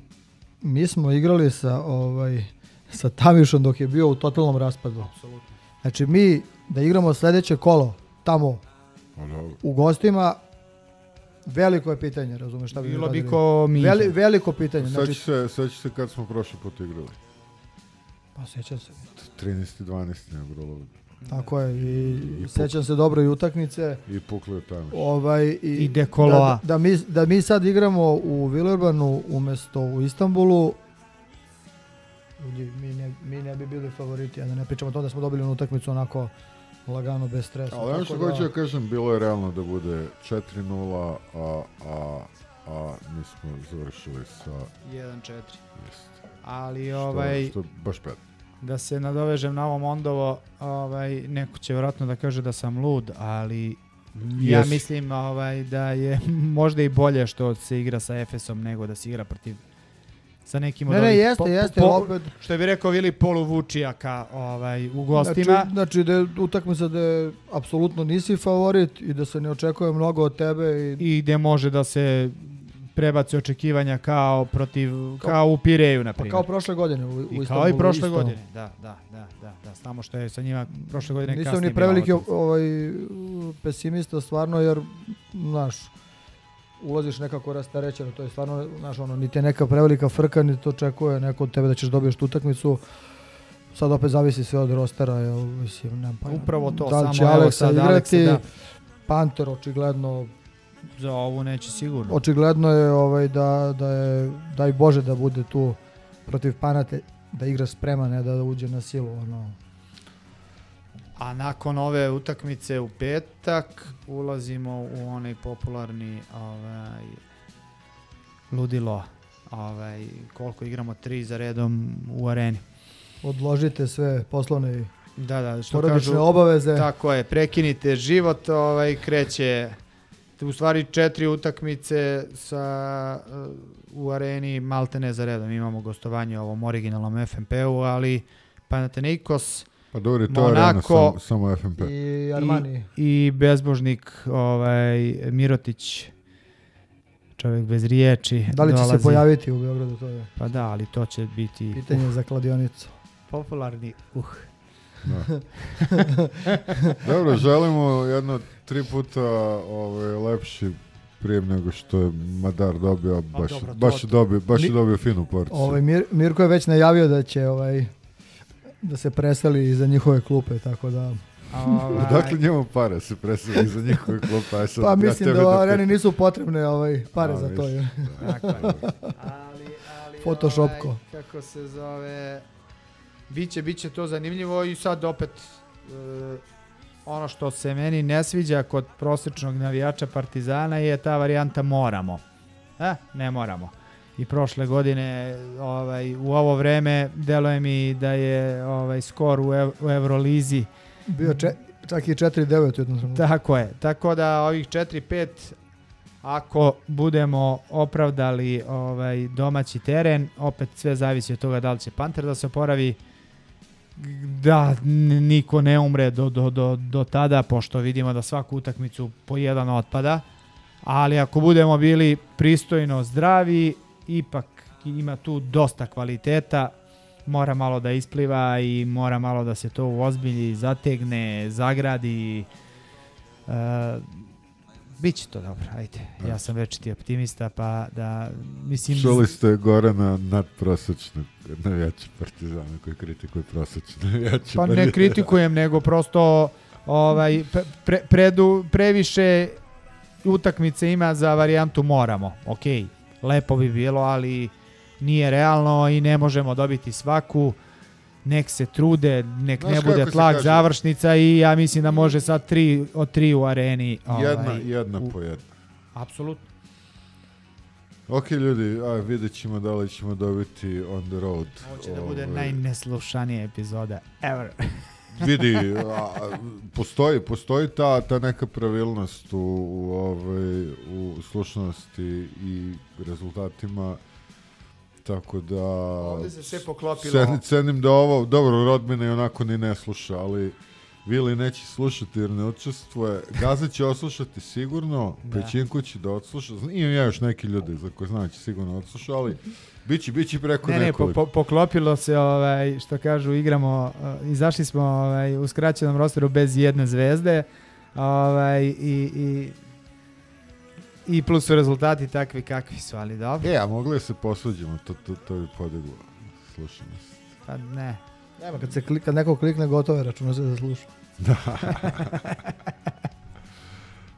mi smo igrali sa ovaj sa Tamišom dok je bio u totalnom raspadu. Znači mi da igramo sledeće kolo tamo. U gostima veliko je pitanje, razumeš šta bi Bilo bi ko Minhen. Veli, veliko pitanje. Znači, se, seća se kad smo prošli put igrali. pa sećam se. 13. 12. ne bilo. Tako je i, I sećam se dobro i utakmice. I pukli je tamo. Ovaj, i, I Dekoloa. Da, da, mi, da mi sad igramo u Villerbanu umesto u Istanbulu, ljudi, mi ne, mi ne bi bili favoriti, a da ne pričamo o tome da smo dobili onu utakmicu onako lagano, bez stresa. Ali ono što da- hoću da kažem, bilo je realno da bude 4-0, a, a, a mi smo završili sa... 1-4. Jest. Ali Što- ovaj Što, je baš pet. da se nadovežem na ovo Mondovo, ovaj neko će vjerojatno da kaže da sam lud, ali ja mislim ovaj da je možda i bolje što se igra sa Efesom nego da se igra protiv sa nekim od Ne, ne, ovih jeste, jeste, opet- što bi rekao Vili polu Vučijaka ovaj, u gostima. Znači, znači da je utakmica da je apsolutno nisi favorit i da se ne očekuje mnogo od tebe i i gde može da se prebaci očekivanja kao protiv kao u Pireju na pa primjer. kao prošle godine u, u I kao i prošle isto. godine. Da, da, da, da, da. Samo što je sa njima prošle godine Nisam kasnije ni bila preveliki ovaj, pesimista stvarno jer, znaš, ulaziš nekako rastarećeno, to je stvarno, znaš, ono, niti je neka prevelika frka, niti to očekuje neko od tebe da ćeš dobiješ tu utakmicu. Sad opet zavisi sve od rostera, jel, mislim, nemam pojma. Upravo to, da samo će evo sad igrati, Aleksa, da. Panter očigledno, Za ovu neće sigurno. očigledno je ovaj, da, da je, daj Bože da bude tu protiv Panate, da igra spreman, ne da uđe na silu, ono. A nakon ove utakmice u petak ulazimo u onaj popularni ovaj, ludilo. Ovaj, koliko igramo tri za redom u areni. Odložite sve poslovne i Da, da, što porodične kažu, obaveze. Tako je, prekinite život, ovaj, kreće u stvari četiri utakmice sa, u areni Maltene za redom. Imamo gostovanje ovom originalnom FMP-u, ali Panathinaikos, Pa dobro, to je arena Monako sam, samo FMP. I Armani. i, i bezbožnik ovaj, Mirotić, čovjek bez riječi. Da li će se dolazi. pojaviti u Beogradu, to je Pa da, ali to će biti pitanje za kladionicu. popularni uh. Da. Dobro, želimo jedno tri puta ovaj, lepši prijem nego što je Madar dobio, baš, dobro, baš, je dobio, baš je Mi- dobio finu porciju. Ovaj, Mir, Mirko je već najavio da će ovaj, da se preseli iza njihove klupe, tako da... Ovaj, Odakle njemu pare se preseli za njihove klupe? Aj sad, Pa ja mislim tebe da areni nisu potrebne ovaj, pare A, za to. vidiš, je. Tako ali, ali Photoshopko. Ovaj, kako se zove, biće, biće to zanimljivo i sad opet e, ono što se meni ne sviđa kod prosječnog navijača Partizana je ta varijanta moramo. E, ne moramo. I prošle godine ovaj, u ovo vreme deluje mi da je ovaj skor u, ev, u Eurolizi Bio če, čak i 4-9 u jednom trenutku. tako je. Tako da ovih 4-5 ako budemo opravdali ovaj domaći teren, opet sve zavisi od toga da li će Panter da se oporavi da niko ne umre do, do, do, do tada, pošto vidimo da svaku utakmicu po jedan otpada, ali ako budemo bili pristojno zdravi, ipak ima tu dosta kvaliteta, mora malo da ispliva i mora malo da se to uozbilji, zategne, zagradi. Uh, Biće to dobro, ajde. Ja sam večiti optimista, pa da, mislim... Čuli ste Gorana nadprosečnog navijača Partizana koji kritikuje prosečne navijače. Pa ne kritikujem, nego prosto ovaj, pre, pre- predu, previše utakmice ima za varijantu moramo. Ok, lepo bi bilo, ali nije realno i ne možemo dobiti svaku. Nek se trude, nek Znaš ne bude tlak završnica i ja mislim da može sad tri od tri u areni. Jedna, ovaj, jedna u- po jedna. Apsolutno. Ok ljudi, a vidjet ćemo da li ćemo dobiti on the road. Ovo će da bude Ovaj, najneslušanija epizoda ever. vidi, a, postoji, postoji ta, ta neka pravilnost u, u, ovaj, u slušnosti i rezultatima, tako da... Ovdje se sve poklopilo. Cen, cenim da ovo, dobro, Rodmina i onako ni ne sluša, ali Vili neće slušati jer ne učestvuje. Gaza će oslušati sigurno, Da. Pećinko će da odsluša. Imam ja još neki ljudi za koje znam da će sigurno odsluša, ali biće, biće preko Ne, ne, po, nekoliko. po, poklopilo se, ovaj, što kažu, igramo, uh, izašli smo ovaj, u skraćenom rosteru bez jedne zvezde ovaj, i, i, i plus su rezultati takvi kakvi su, ali dobro. E, a mogli se posvađamo, to, to, to bi podiglo slušanost. Pa ne. Nema, kad, se kli, kad neko klikne gotovo je računa se da sluša. Da.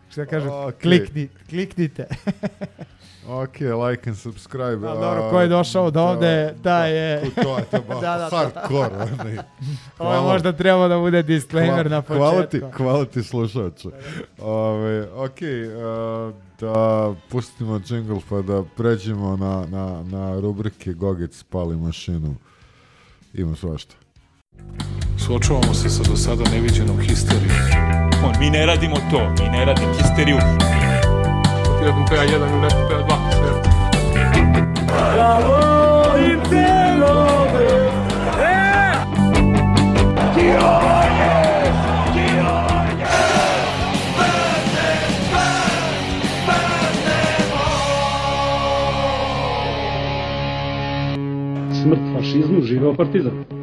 Što kažu, Ok. klikni, kliknite. Ok, like and subscribe. A, dobro, ko je došao do ovde, da je- ko To je to baš Da, da, to. hardcore. onaj. Ovo je možda trebalo da bude disclaimer Hva- na Hvala ti, početku. hvala ti slušače. Ove, ok, uh, da pustimo jingle pa da pređemo na, na, na rubrike Gogec pali mašinu. Ima svašta. Suočavamo se sa do sada neviđenom histerijom. On, mi ne radimo to, mi ne radimo histeriju. Ti da PA 1 ili nešto PA 2, sve. Ja volim te love, e! Dioje, dioje, Smrt fašizmu, živeo partizan.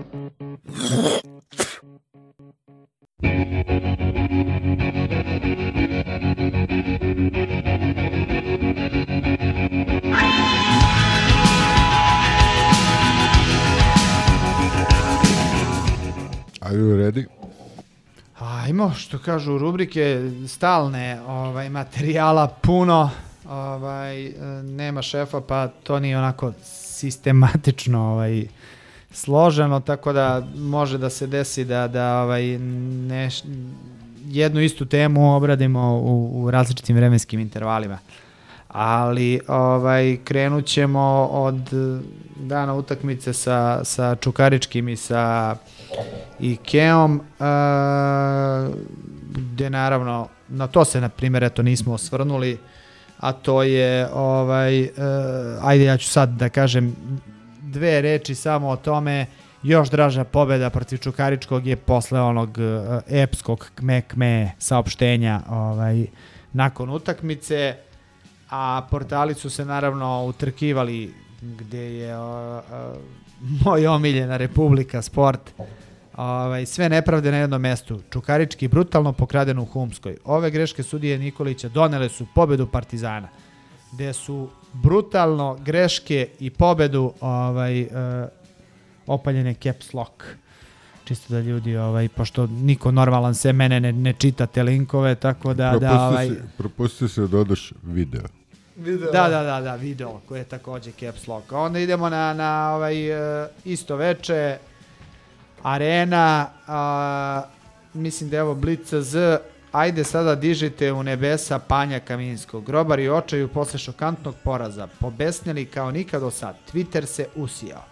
Are you ready? Što kažu rubrike, stalne ovaj, materijala puno, ovaj, e, nema šefa, pa to nije onako sistematično ovaj, složeno, tako da može da se desi da, da ovaj, neš, jednu istu temu obradimo u, u različitim vremenskim intervalima. Ali ovaj, krenut ćemo od dana utakmice sa, sa Čukaričkim i sa Ikeom, uh, gde naravno, na to se na primjer eto nismo osvrnuli, a to je ovaj, uh, ajde ja ću sad da kažem dve reči samo o tome, još draža pobeda protiv Čukaričkog je posle onog uh, epskog kme-kme saopštenja ovaj, nakon utakmice, a portali su se naravno utrkivali gde je uh, uh, moj omiljena Republika Sport Ovaj, sve nepravde na jednom mestu. Čukarički brutalno pokraden u Humskoj. Ove greške sudije Nikolića donele su pobedu Partizana. Gde su brutalno greške i pobedu ovaj, uh, opaljene caps lock. Čisto da ljudi, ovaj, pošto niko normalan se mene ne, ne čita te linkove, tako da, da Propusti ovaj, se, propusti se da video. Video. Da, da, da, da, video koji je takođe caps lock. A onda idemo na, na ovaj uh, isto veče Arena, a, mislim da je ovo Blitz Z, ajde sada dižite u nebesa Panja Kaminskog. Grobar i očaju posle šokantnog poraza, pobesnili kao nikad do sad. Twitter se usijao.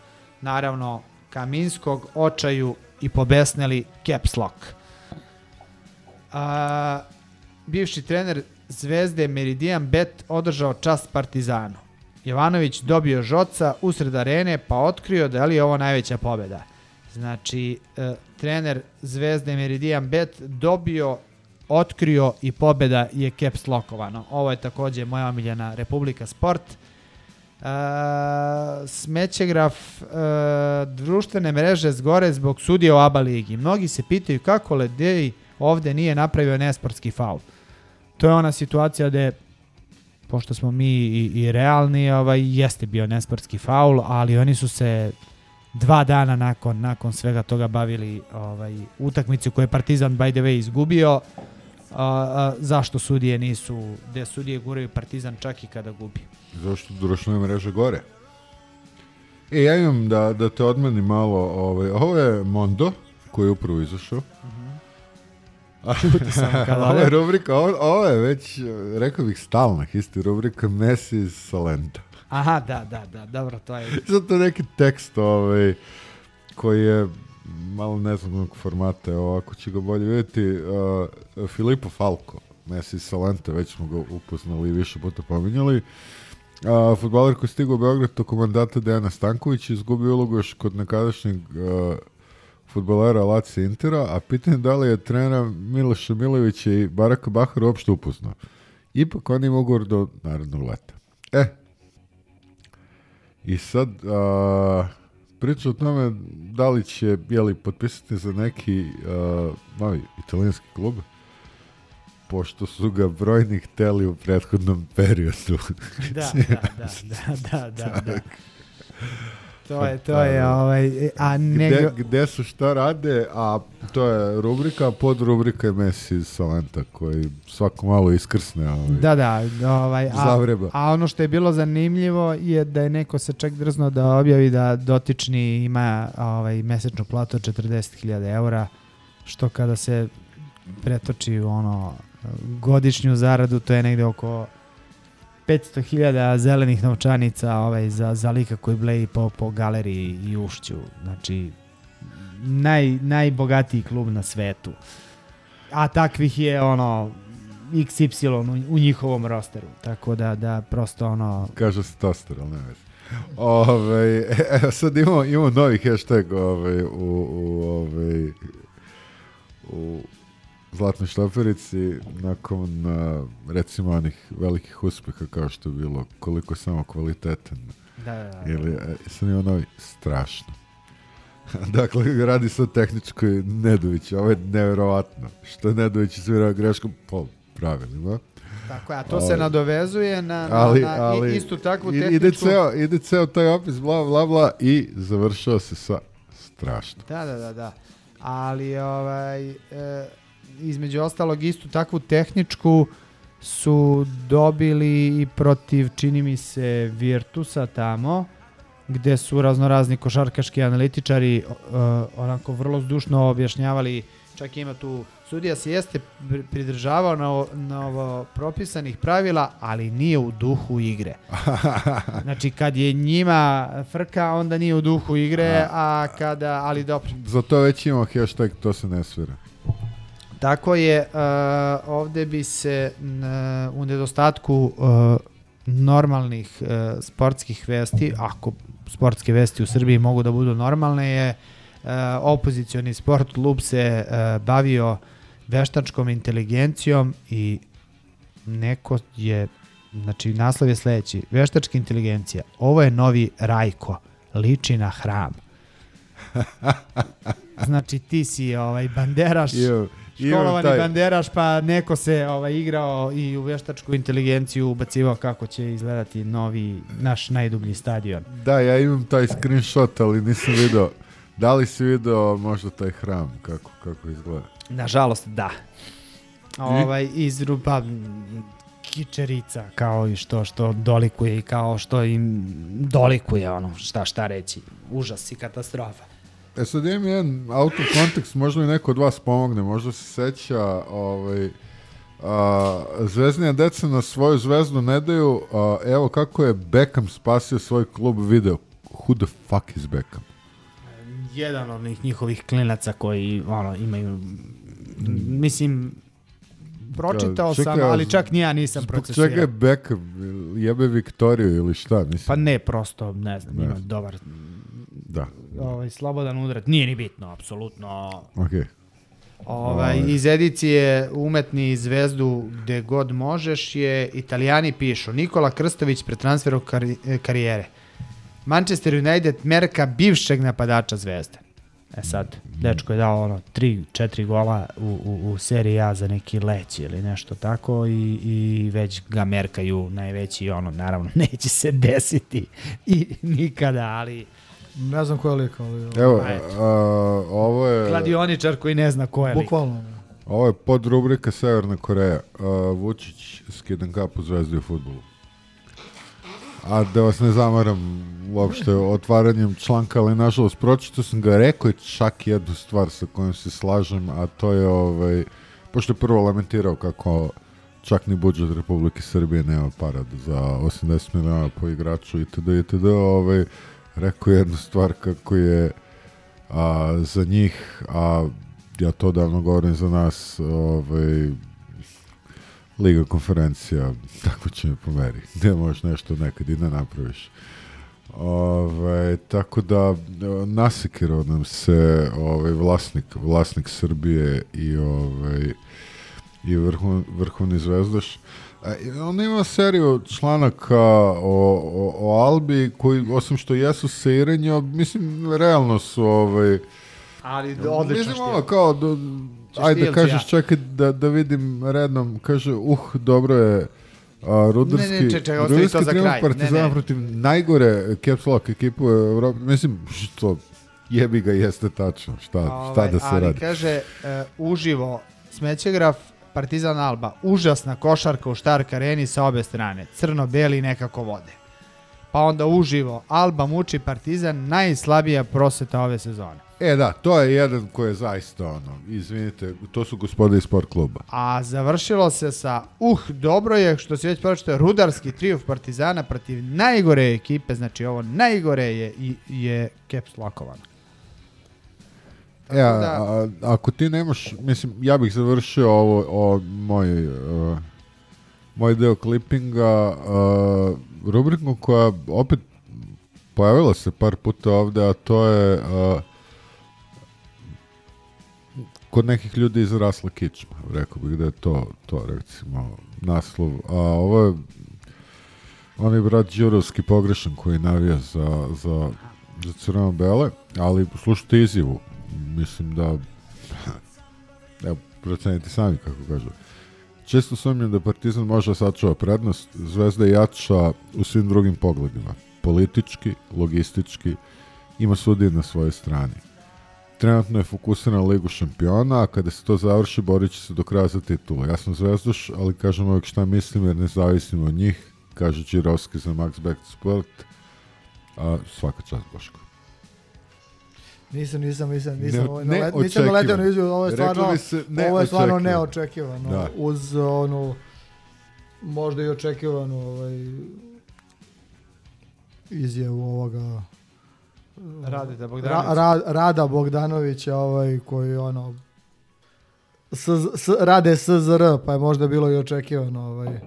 Naravno, Kaminskog očaju i pobesnili caps lock. A, bivši trener Zvezde Meridian Bet održao čast Partizanu. Jovanović dobio žoca usred arene pa otkrio da li je ovo najveća pobeda. Znači, e, trener Zvezde Meridian Bet dobio, otkrio i pobeda je caps lockovano. Ovo je takođe moja omiljena Republika Sport. E, smećegraf e, društvene mreže zgore zbog sudija u ABA ligi. Mnogi se pitaju kako Ledej ovde nije napravio nesportski faul. To je ona situacija gde pošto smo mi i, i realni, ovaj, jeste bio nesportski faul, ali oni su se dva dana nakon nakon svega toga bavili ovaj utakmicu koju je Partizan by the way izgubio a, zašto sudije nisu, gde sudije guraju Partizan čak i kada gubi. Zašto društvene mreže gore? E, ja imam da, da te odmeni malo, ovaj, ovo je Mondo, koji je upravo izašao. Čuti sam kad ovo je rubrika, ovo, ovo je već, rekao bih, stalna isti rubrika Messi iz Salenta. Aha, da, da, da, dobro, to je... Zato neki tekst ovaj, koji je malo neznanog formata, evo ovako će ga bolje vidjeti. Uh, Filippo Falco, Messi iz Salenta, već smo ga upoznali i više puta pominjali. Uh, futbaler koji stigao u Beograd tokom mandata Dejana Stanković izgubio ulogu još kod nekadašnjeg uh, futbolera Laci Intera, a pitanje da li je trenera Miloša Milovića i Baraka Bahara uopšte upoznao. Ipak oni ima ugovor do narodnog leta. E, i sad, a, priča o tome da li će, jeli, potpisati za neki a, novi italijanski klub, pošto su ga brojni hteli u prethodnom periodu. Da, da, da, da, da, da, da. To je, to je, ovaj, a nego... Gde, gde su šta rade, a to je rubrika, pod rubrika je Messi iz Salenta, koji svako malo iskrsne. Ovaj, Da, da, ovaj, a, Zavreba. a ono što je bilo zanimljivo je da je neko se čak drzno da objavi da dotični ima ovaj, mesečnu platu od 40.000 eura, što kada se pretoči u ono godišnju zaradu, to je negde oko 500.000 zelenih novčanica ovaj, za, za lika koji bleji po, po galeriji i ušću. Znači, naj, najbogatiji klub na svetu. A takvih je ono XY u, u njihovom rosteru. Tako da, da prosto ono... Kaže se toster, ali ne vezi. Ove, evo sad imamo, imamo novi hashtag ove, u, u, ove, u Zlatnoj štoperici nakon a, recimo onih velikih uspeha kao što je bilo koliko je samo kvalitetan Da, da, da. ili e, sad ima novi strašno dakle radi se o tehničkoj Nedović ovo je nevjerovatno što je Nedović svirao greškom po pravilima Tako je, a to se nadovezuje na, na, ali, na ali, istu takvu tehničku... Ide ceo, ide ceo taj opis, bla, bla, bla, i završava se sa strašno. Da, da, da, da. Ali ovaj, e, između ostalog istu takvu tehničku su dobili i protiv, čini mi se, Virtusa tamo, gde su raznorazni košarkaški analitičari e, onako vrlo zdušno objašnjavali, čak ima tu, sudija se jeste pr- pridržavao na, na ovo propisanih pravila, ali nije u duhu igre. Znači kad je njima frka, onda nije u duhu igre, a kada, ali dobro. Zato već imamo hashtag, to se ne svira. Tako je, uh, ovde bi se n, u nedostatku uh, normalnih uh, sportskih vesti, ako sportske vesti u Srbiji mogu da budu normalne, je uh, opozicioni sport klub se uh, bavio veštačkom inteligencijom i neko je, znači naslov je sledeći, veštačka inteligencija, ovo je novi Rajko, liči na hram. Znači ti si ovaj banderaš, imam školovani taj- banderaš, pa neko se ovaj igrao i u veštačku inteligenciju ubacivao kako će izgledati novi naš najdublji stadion. Da, ja imam taj screenshot, ali nisam video. Da li si video možda taj hram, kako, kako izgleda? Nažalost, da. Ovaj iz rupa m, kičerica kao i što što dolikuje i kao što im dolikuje ono šta šta reći. Užas i katastrofa. E sad imam jedan out of context, možda i neko od vas pomogne, možda se seća ovaj, a, Zvezdnija deca na svoju zvezdu ne daju, a, evo kako je Beckham spasio svoj klub video. Who the fuck is Beckham? Jedan od onih njihovih klinaca koji ono imaju mislim pročitao Čekaj, sam, ali čak ni ja nisam procesirao. čega je Beckham? Jebe Viktoriju ili šta? Mislim, Pa ne, prosto, ne znam, Ne ima dobar. Ovaj, slobodan udarac. Nije ni bitno, apsolutno. Okej. Ovaj, Ovaj. iz edicije Umetni zvezdu gde god možeš je Italijani pišu Nikola Krstović pre transferu kari, karijere. Manchester United merka bivšeg napadača zvezde. E sad, dečko je dao ono 3-4 gola u, u, u seriji A za neki leć ili nešto tako i, i već ga merkaju najveći ono, naravno neće se desiti i nikada, ali Ne znam ko je lik, ali... Evo, Pa eto. a, ovo je... kladioničar koji ne zna ko je lik. Bukvalno. Ovo je pod rubrika Severna Koreja. Uh, Vučić skidan kapu zvezdi u futbolu. A da vas ne zamaram uopšte otvaranjem članka, ali nažalost pročito sam ga rekao i čak jednu stvar sa kojom se slažem, a to je ovaj, pošto je prvo lamentirao kako čak ni budžet Republike Srbije nema para za 80 miliona po igraču itd. itd. Ovaj, rekao je jednu stvar kako je a, za njih, a ja to davno govorim za nas, ovaj, Liga konferencija, tako će me pomeri. Gde možeš nešto nekad i ne napraviš. Ove, tako da nasekirao nam se ovaj vlasnik, vlasnik Srbije i ovaj i vrhu, vrhovni zvezdaš. E, on ima seriju članaka o, o, o Albi koji, osim što jesu seirenja, mislim, realno su ovaj, Ali odlično Mislim ovo kao, do, ajde Štilci, kažeš ja. čekaj da, da vidim rednom, kaže, uh, dobro je a, rudarski, Ne, ne, čekaj, ostavi to za kraj. Ne, Partizana ne. protiv najgore caps lock ekipu u Evropi, mislim, što jebi ga jeste tačno, šta, šta Ovaj, da se ali radi. kaže, e, uživo, smećegraf, Partizan Alba, užasna košarka u Štark areni sa obe strane, crno-beli nekako vode. Pa onda uživo, Alba muči Partizan, najslabija proseta ove sezone. E da, to je jedan koji je zaista ono, izvinite, to su gospode iz sport kluba. A završilo se sa, uh, dobro je, što si već pročito, rudarski trijuf Partizana protiv najgore ekipe, znači ovo najgore je, je caps lockovano. E, a, da- a, ako ti nemaš, mislim, ja bih završio ovo, ovo moj, uh, moj deo klipinga uh, rubrikom koja opet pojavila se par puta ovde, a to je uh, kod nekih ljudi izrasla kičma. Rekao bih da je to, to recimo naslov. A ovo je onaj brat Đurovski pogrešan koji navija za, za, za crveno-bele, ali slušajte izjavu. Mislim da evo, procenite sami kako kažu. Često sumnjam da Partizan može sačuva prednost, Zvezda je jača u svim drugim pogledima. Politički, logistički, ima sudije na svojoj strani. Trenutno je fokusiran na Ligu šampiona, a kada se to završi, borit će se do kraja za titulu. Ja sam zvezduš, ali kažem uvijek šta mislim jer ne zavisim od njih, kaže Čirovski za Max Back Sport, a svaka čast Boško. Nisam, nisam, nisam, Ne- nisam, ovo, ne nale, nisam naletao na izjavu, ovo je stvarno, se ovo je stvarno neočekivano. Da. Uz onu, možda i očekivanu ovaj, izjavu ovoga Radeta Ra, Bogdanovića. Ra- Rada Bogdanovića ovaj, koji ono s, s, rade SZR, pa je možda bilo i očekivano. Ovaj.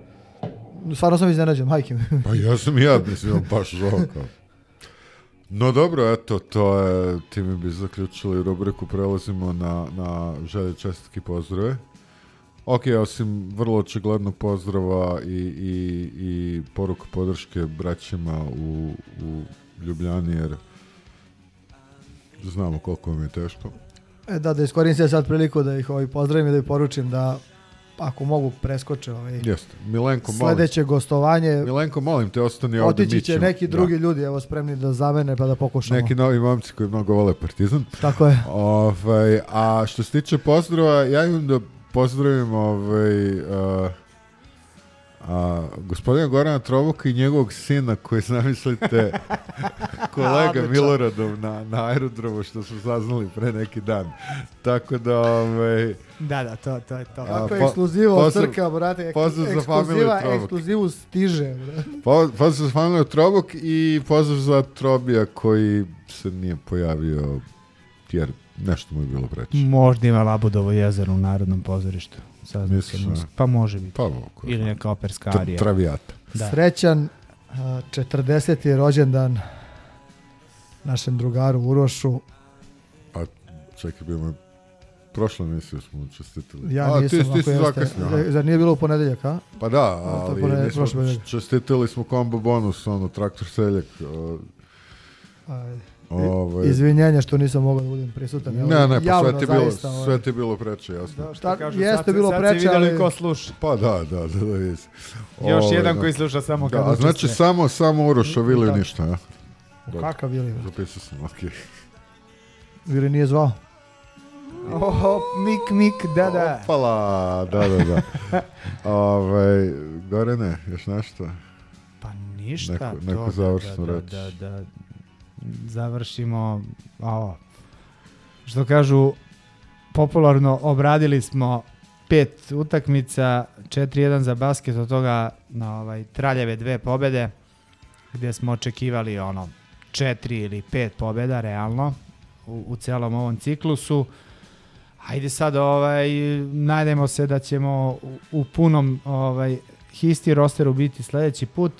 Stvarno sam iznenađen, majke mi. Pa ja sam i ja, mislim, baš zvao kao. No dobro, eto, to je, time bi zaključili rubriku, prelazimo na, na želje čestitke pozdrave. Ok, osim vrlo očiglednog pozdrava i, i, i poruka podrške braćima u, u Ljubljani, jer znamo koliko vam je teško. E, da, da iskoristim sad priliku da ih ovaj, pozdravim i da ih poručim da ako mogu preskoče ovaj, Jeste. Milenko, molim. sledeće gostovanje. Milenko, molim te, ostani ovde. Otići će neki da. drugi ljudi, evo spremni da zamene pa da pokušamo. Neki novi momci koji mnogo vole Partizan. Tako je. Ovaj, a što se tiče pozdrava, ja imam da pozdravim ovaj, a, a, gospodina Gorana Trobuka i njegovog sina koji zamislite kolega. Miloradov na, na aerodromu što su saznali pre neki dan. Tako da, ovaj, Da, da, to, to je to. A, Kako je po- ekskluziva od crka, brate. Ek, pozdrav za ekskluziva, familiju ekskluzivu stiže, brate. Po- Pozdrav za familiju Trobuk i pozdrav za Trobija koji se nije pojavio jer nešto mu je bilo preče. Možda ima Labudovo jezero u Narodnom pozorištu. Saznam Misliš, se, a? Pa može biti. Pa, oko- Ili neka operska arija. Travijata. Da. Srećan a, 40. rođendan našem drugaru Urošu. Pa čekaj, bio je prošla emisija smo čestitili. Ja A, nisam, ti, ti ako si zakasnio. Zar nije bilo u ponedeljak, a? Pa da, ali ponedjeljak, mi smo, prošle nedelje. čestitili smo kombo bonus, ono, traktor seljak. o, Ajde. Ovaj- Izvinjenja što nisam mogao da budem prisutan. Ne, ne, pa sve ti, bilo, zaista, ovaj. sve ti bilo preče, jasno. Šta, kažu, jeste sad bilo sad preče, ali... ko sluša. Pa da, da, da, da vidi. Još Ovaj, jedan da. koji sluša samo kad da, a znači samo, samo Uroš, a Viliju Da. ništa, a? Kakav Vili? Zapisao sam, okej. Vili nije zvao. Oho, mik, mik, da, da. Opala, da, da, da. Ove, Gorene, još nešto? Pa ništa. Neko, to neko da, završno da, reći. Da, da, da, završimo ovo. Što kažu, popularno obradili smo pet utakmica, 4-1 za basket, od toga na ovaj, traljeve dve pobede, gdje smo očekivali ono četiri ili pet pobeda realno u, u celom ovom ciklusu. Ajde sad ovaj najdemo se da ćemo u, u punom ovaj histi rosteru biti sledeći put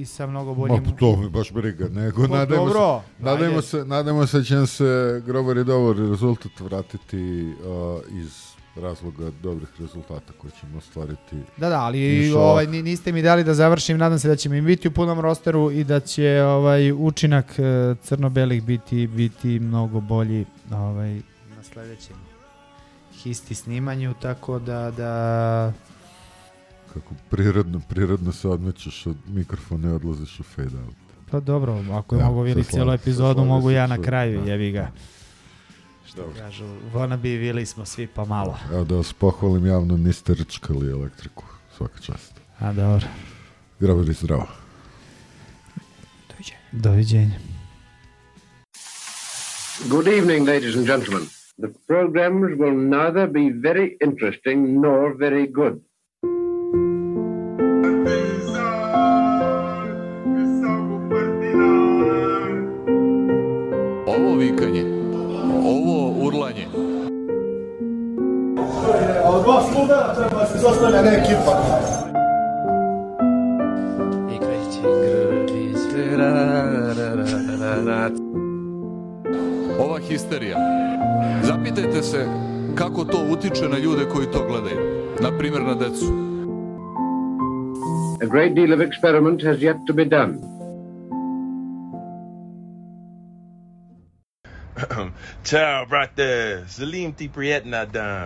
i sa mnogo boljim Ma, to mi baš briga, nego Pa nadajmo, dobro, se, nadajmo, se, nadajmo se da će nam se grobar i dobar rezultat vratiti uh, iz razloga dobrih rezultata koje ćemo ostvariti. Da, da, ali ovaj, niste mi dali da završim, nadam se da ćemo im biti u punom rosteru i da će ovaj učinak eh, crno-belih biti biti mnogo bolji ovaj na sledećem histi snimanju, tako da da Kako prirodno, prirodno se odmećeš od mikrofona i odlaziš u fade out. pa dobro, ako je Ja, mogu sa vidjeti cijelu epizodu, mogu ja na kraju, Da, jebi ga. Što Dobro. kažu, wanna be bili smo svi pa malo. Evo da vas pohvalim javno, niste rčkali elektriku. Svaka čast. A dobro. Grobar i zdravo. Doviđenja. Good evening, ladies and gentlemen. The programs will neither be very interesting nor very good. Zostavlja ne ekipa. I kreće grli sve ra, ra, ra, ra, ra. ova histerija. Zapitajte se kako to utiče na ljude koji to gledaju. Na primjer na decu. A great deal of experiment has yet to be done. Ciao, brate. Salim ti prijetna dan.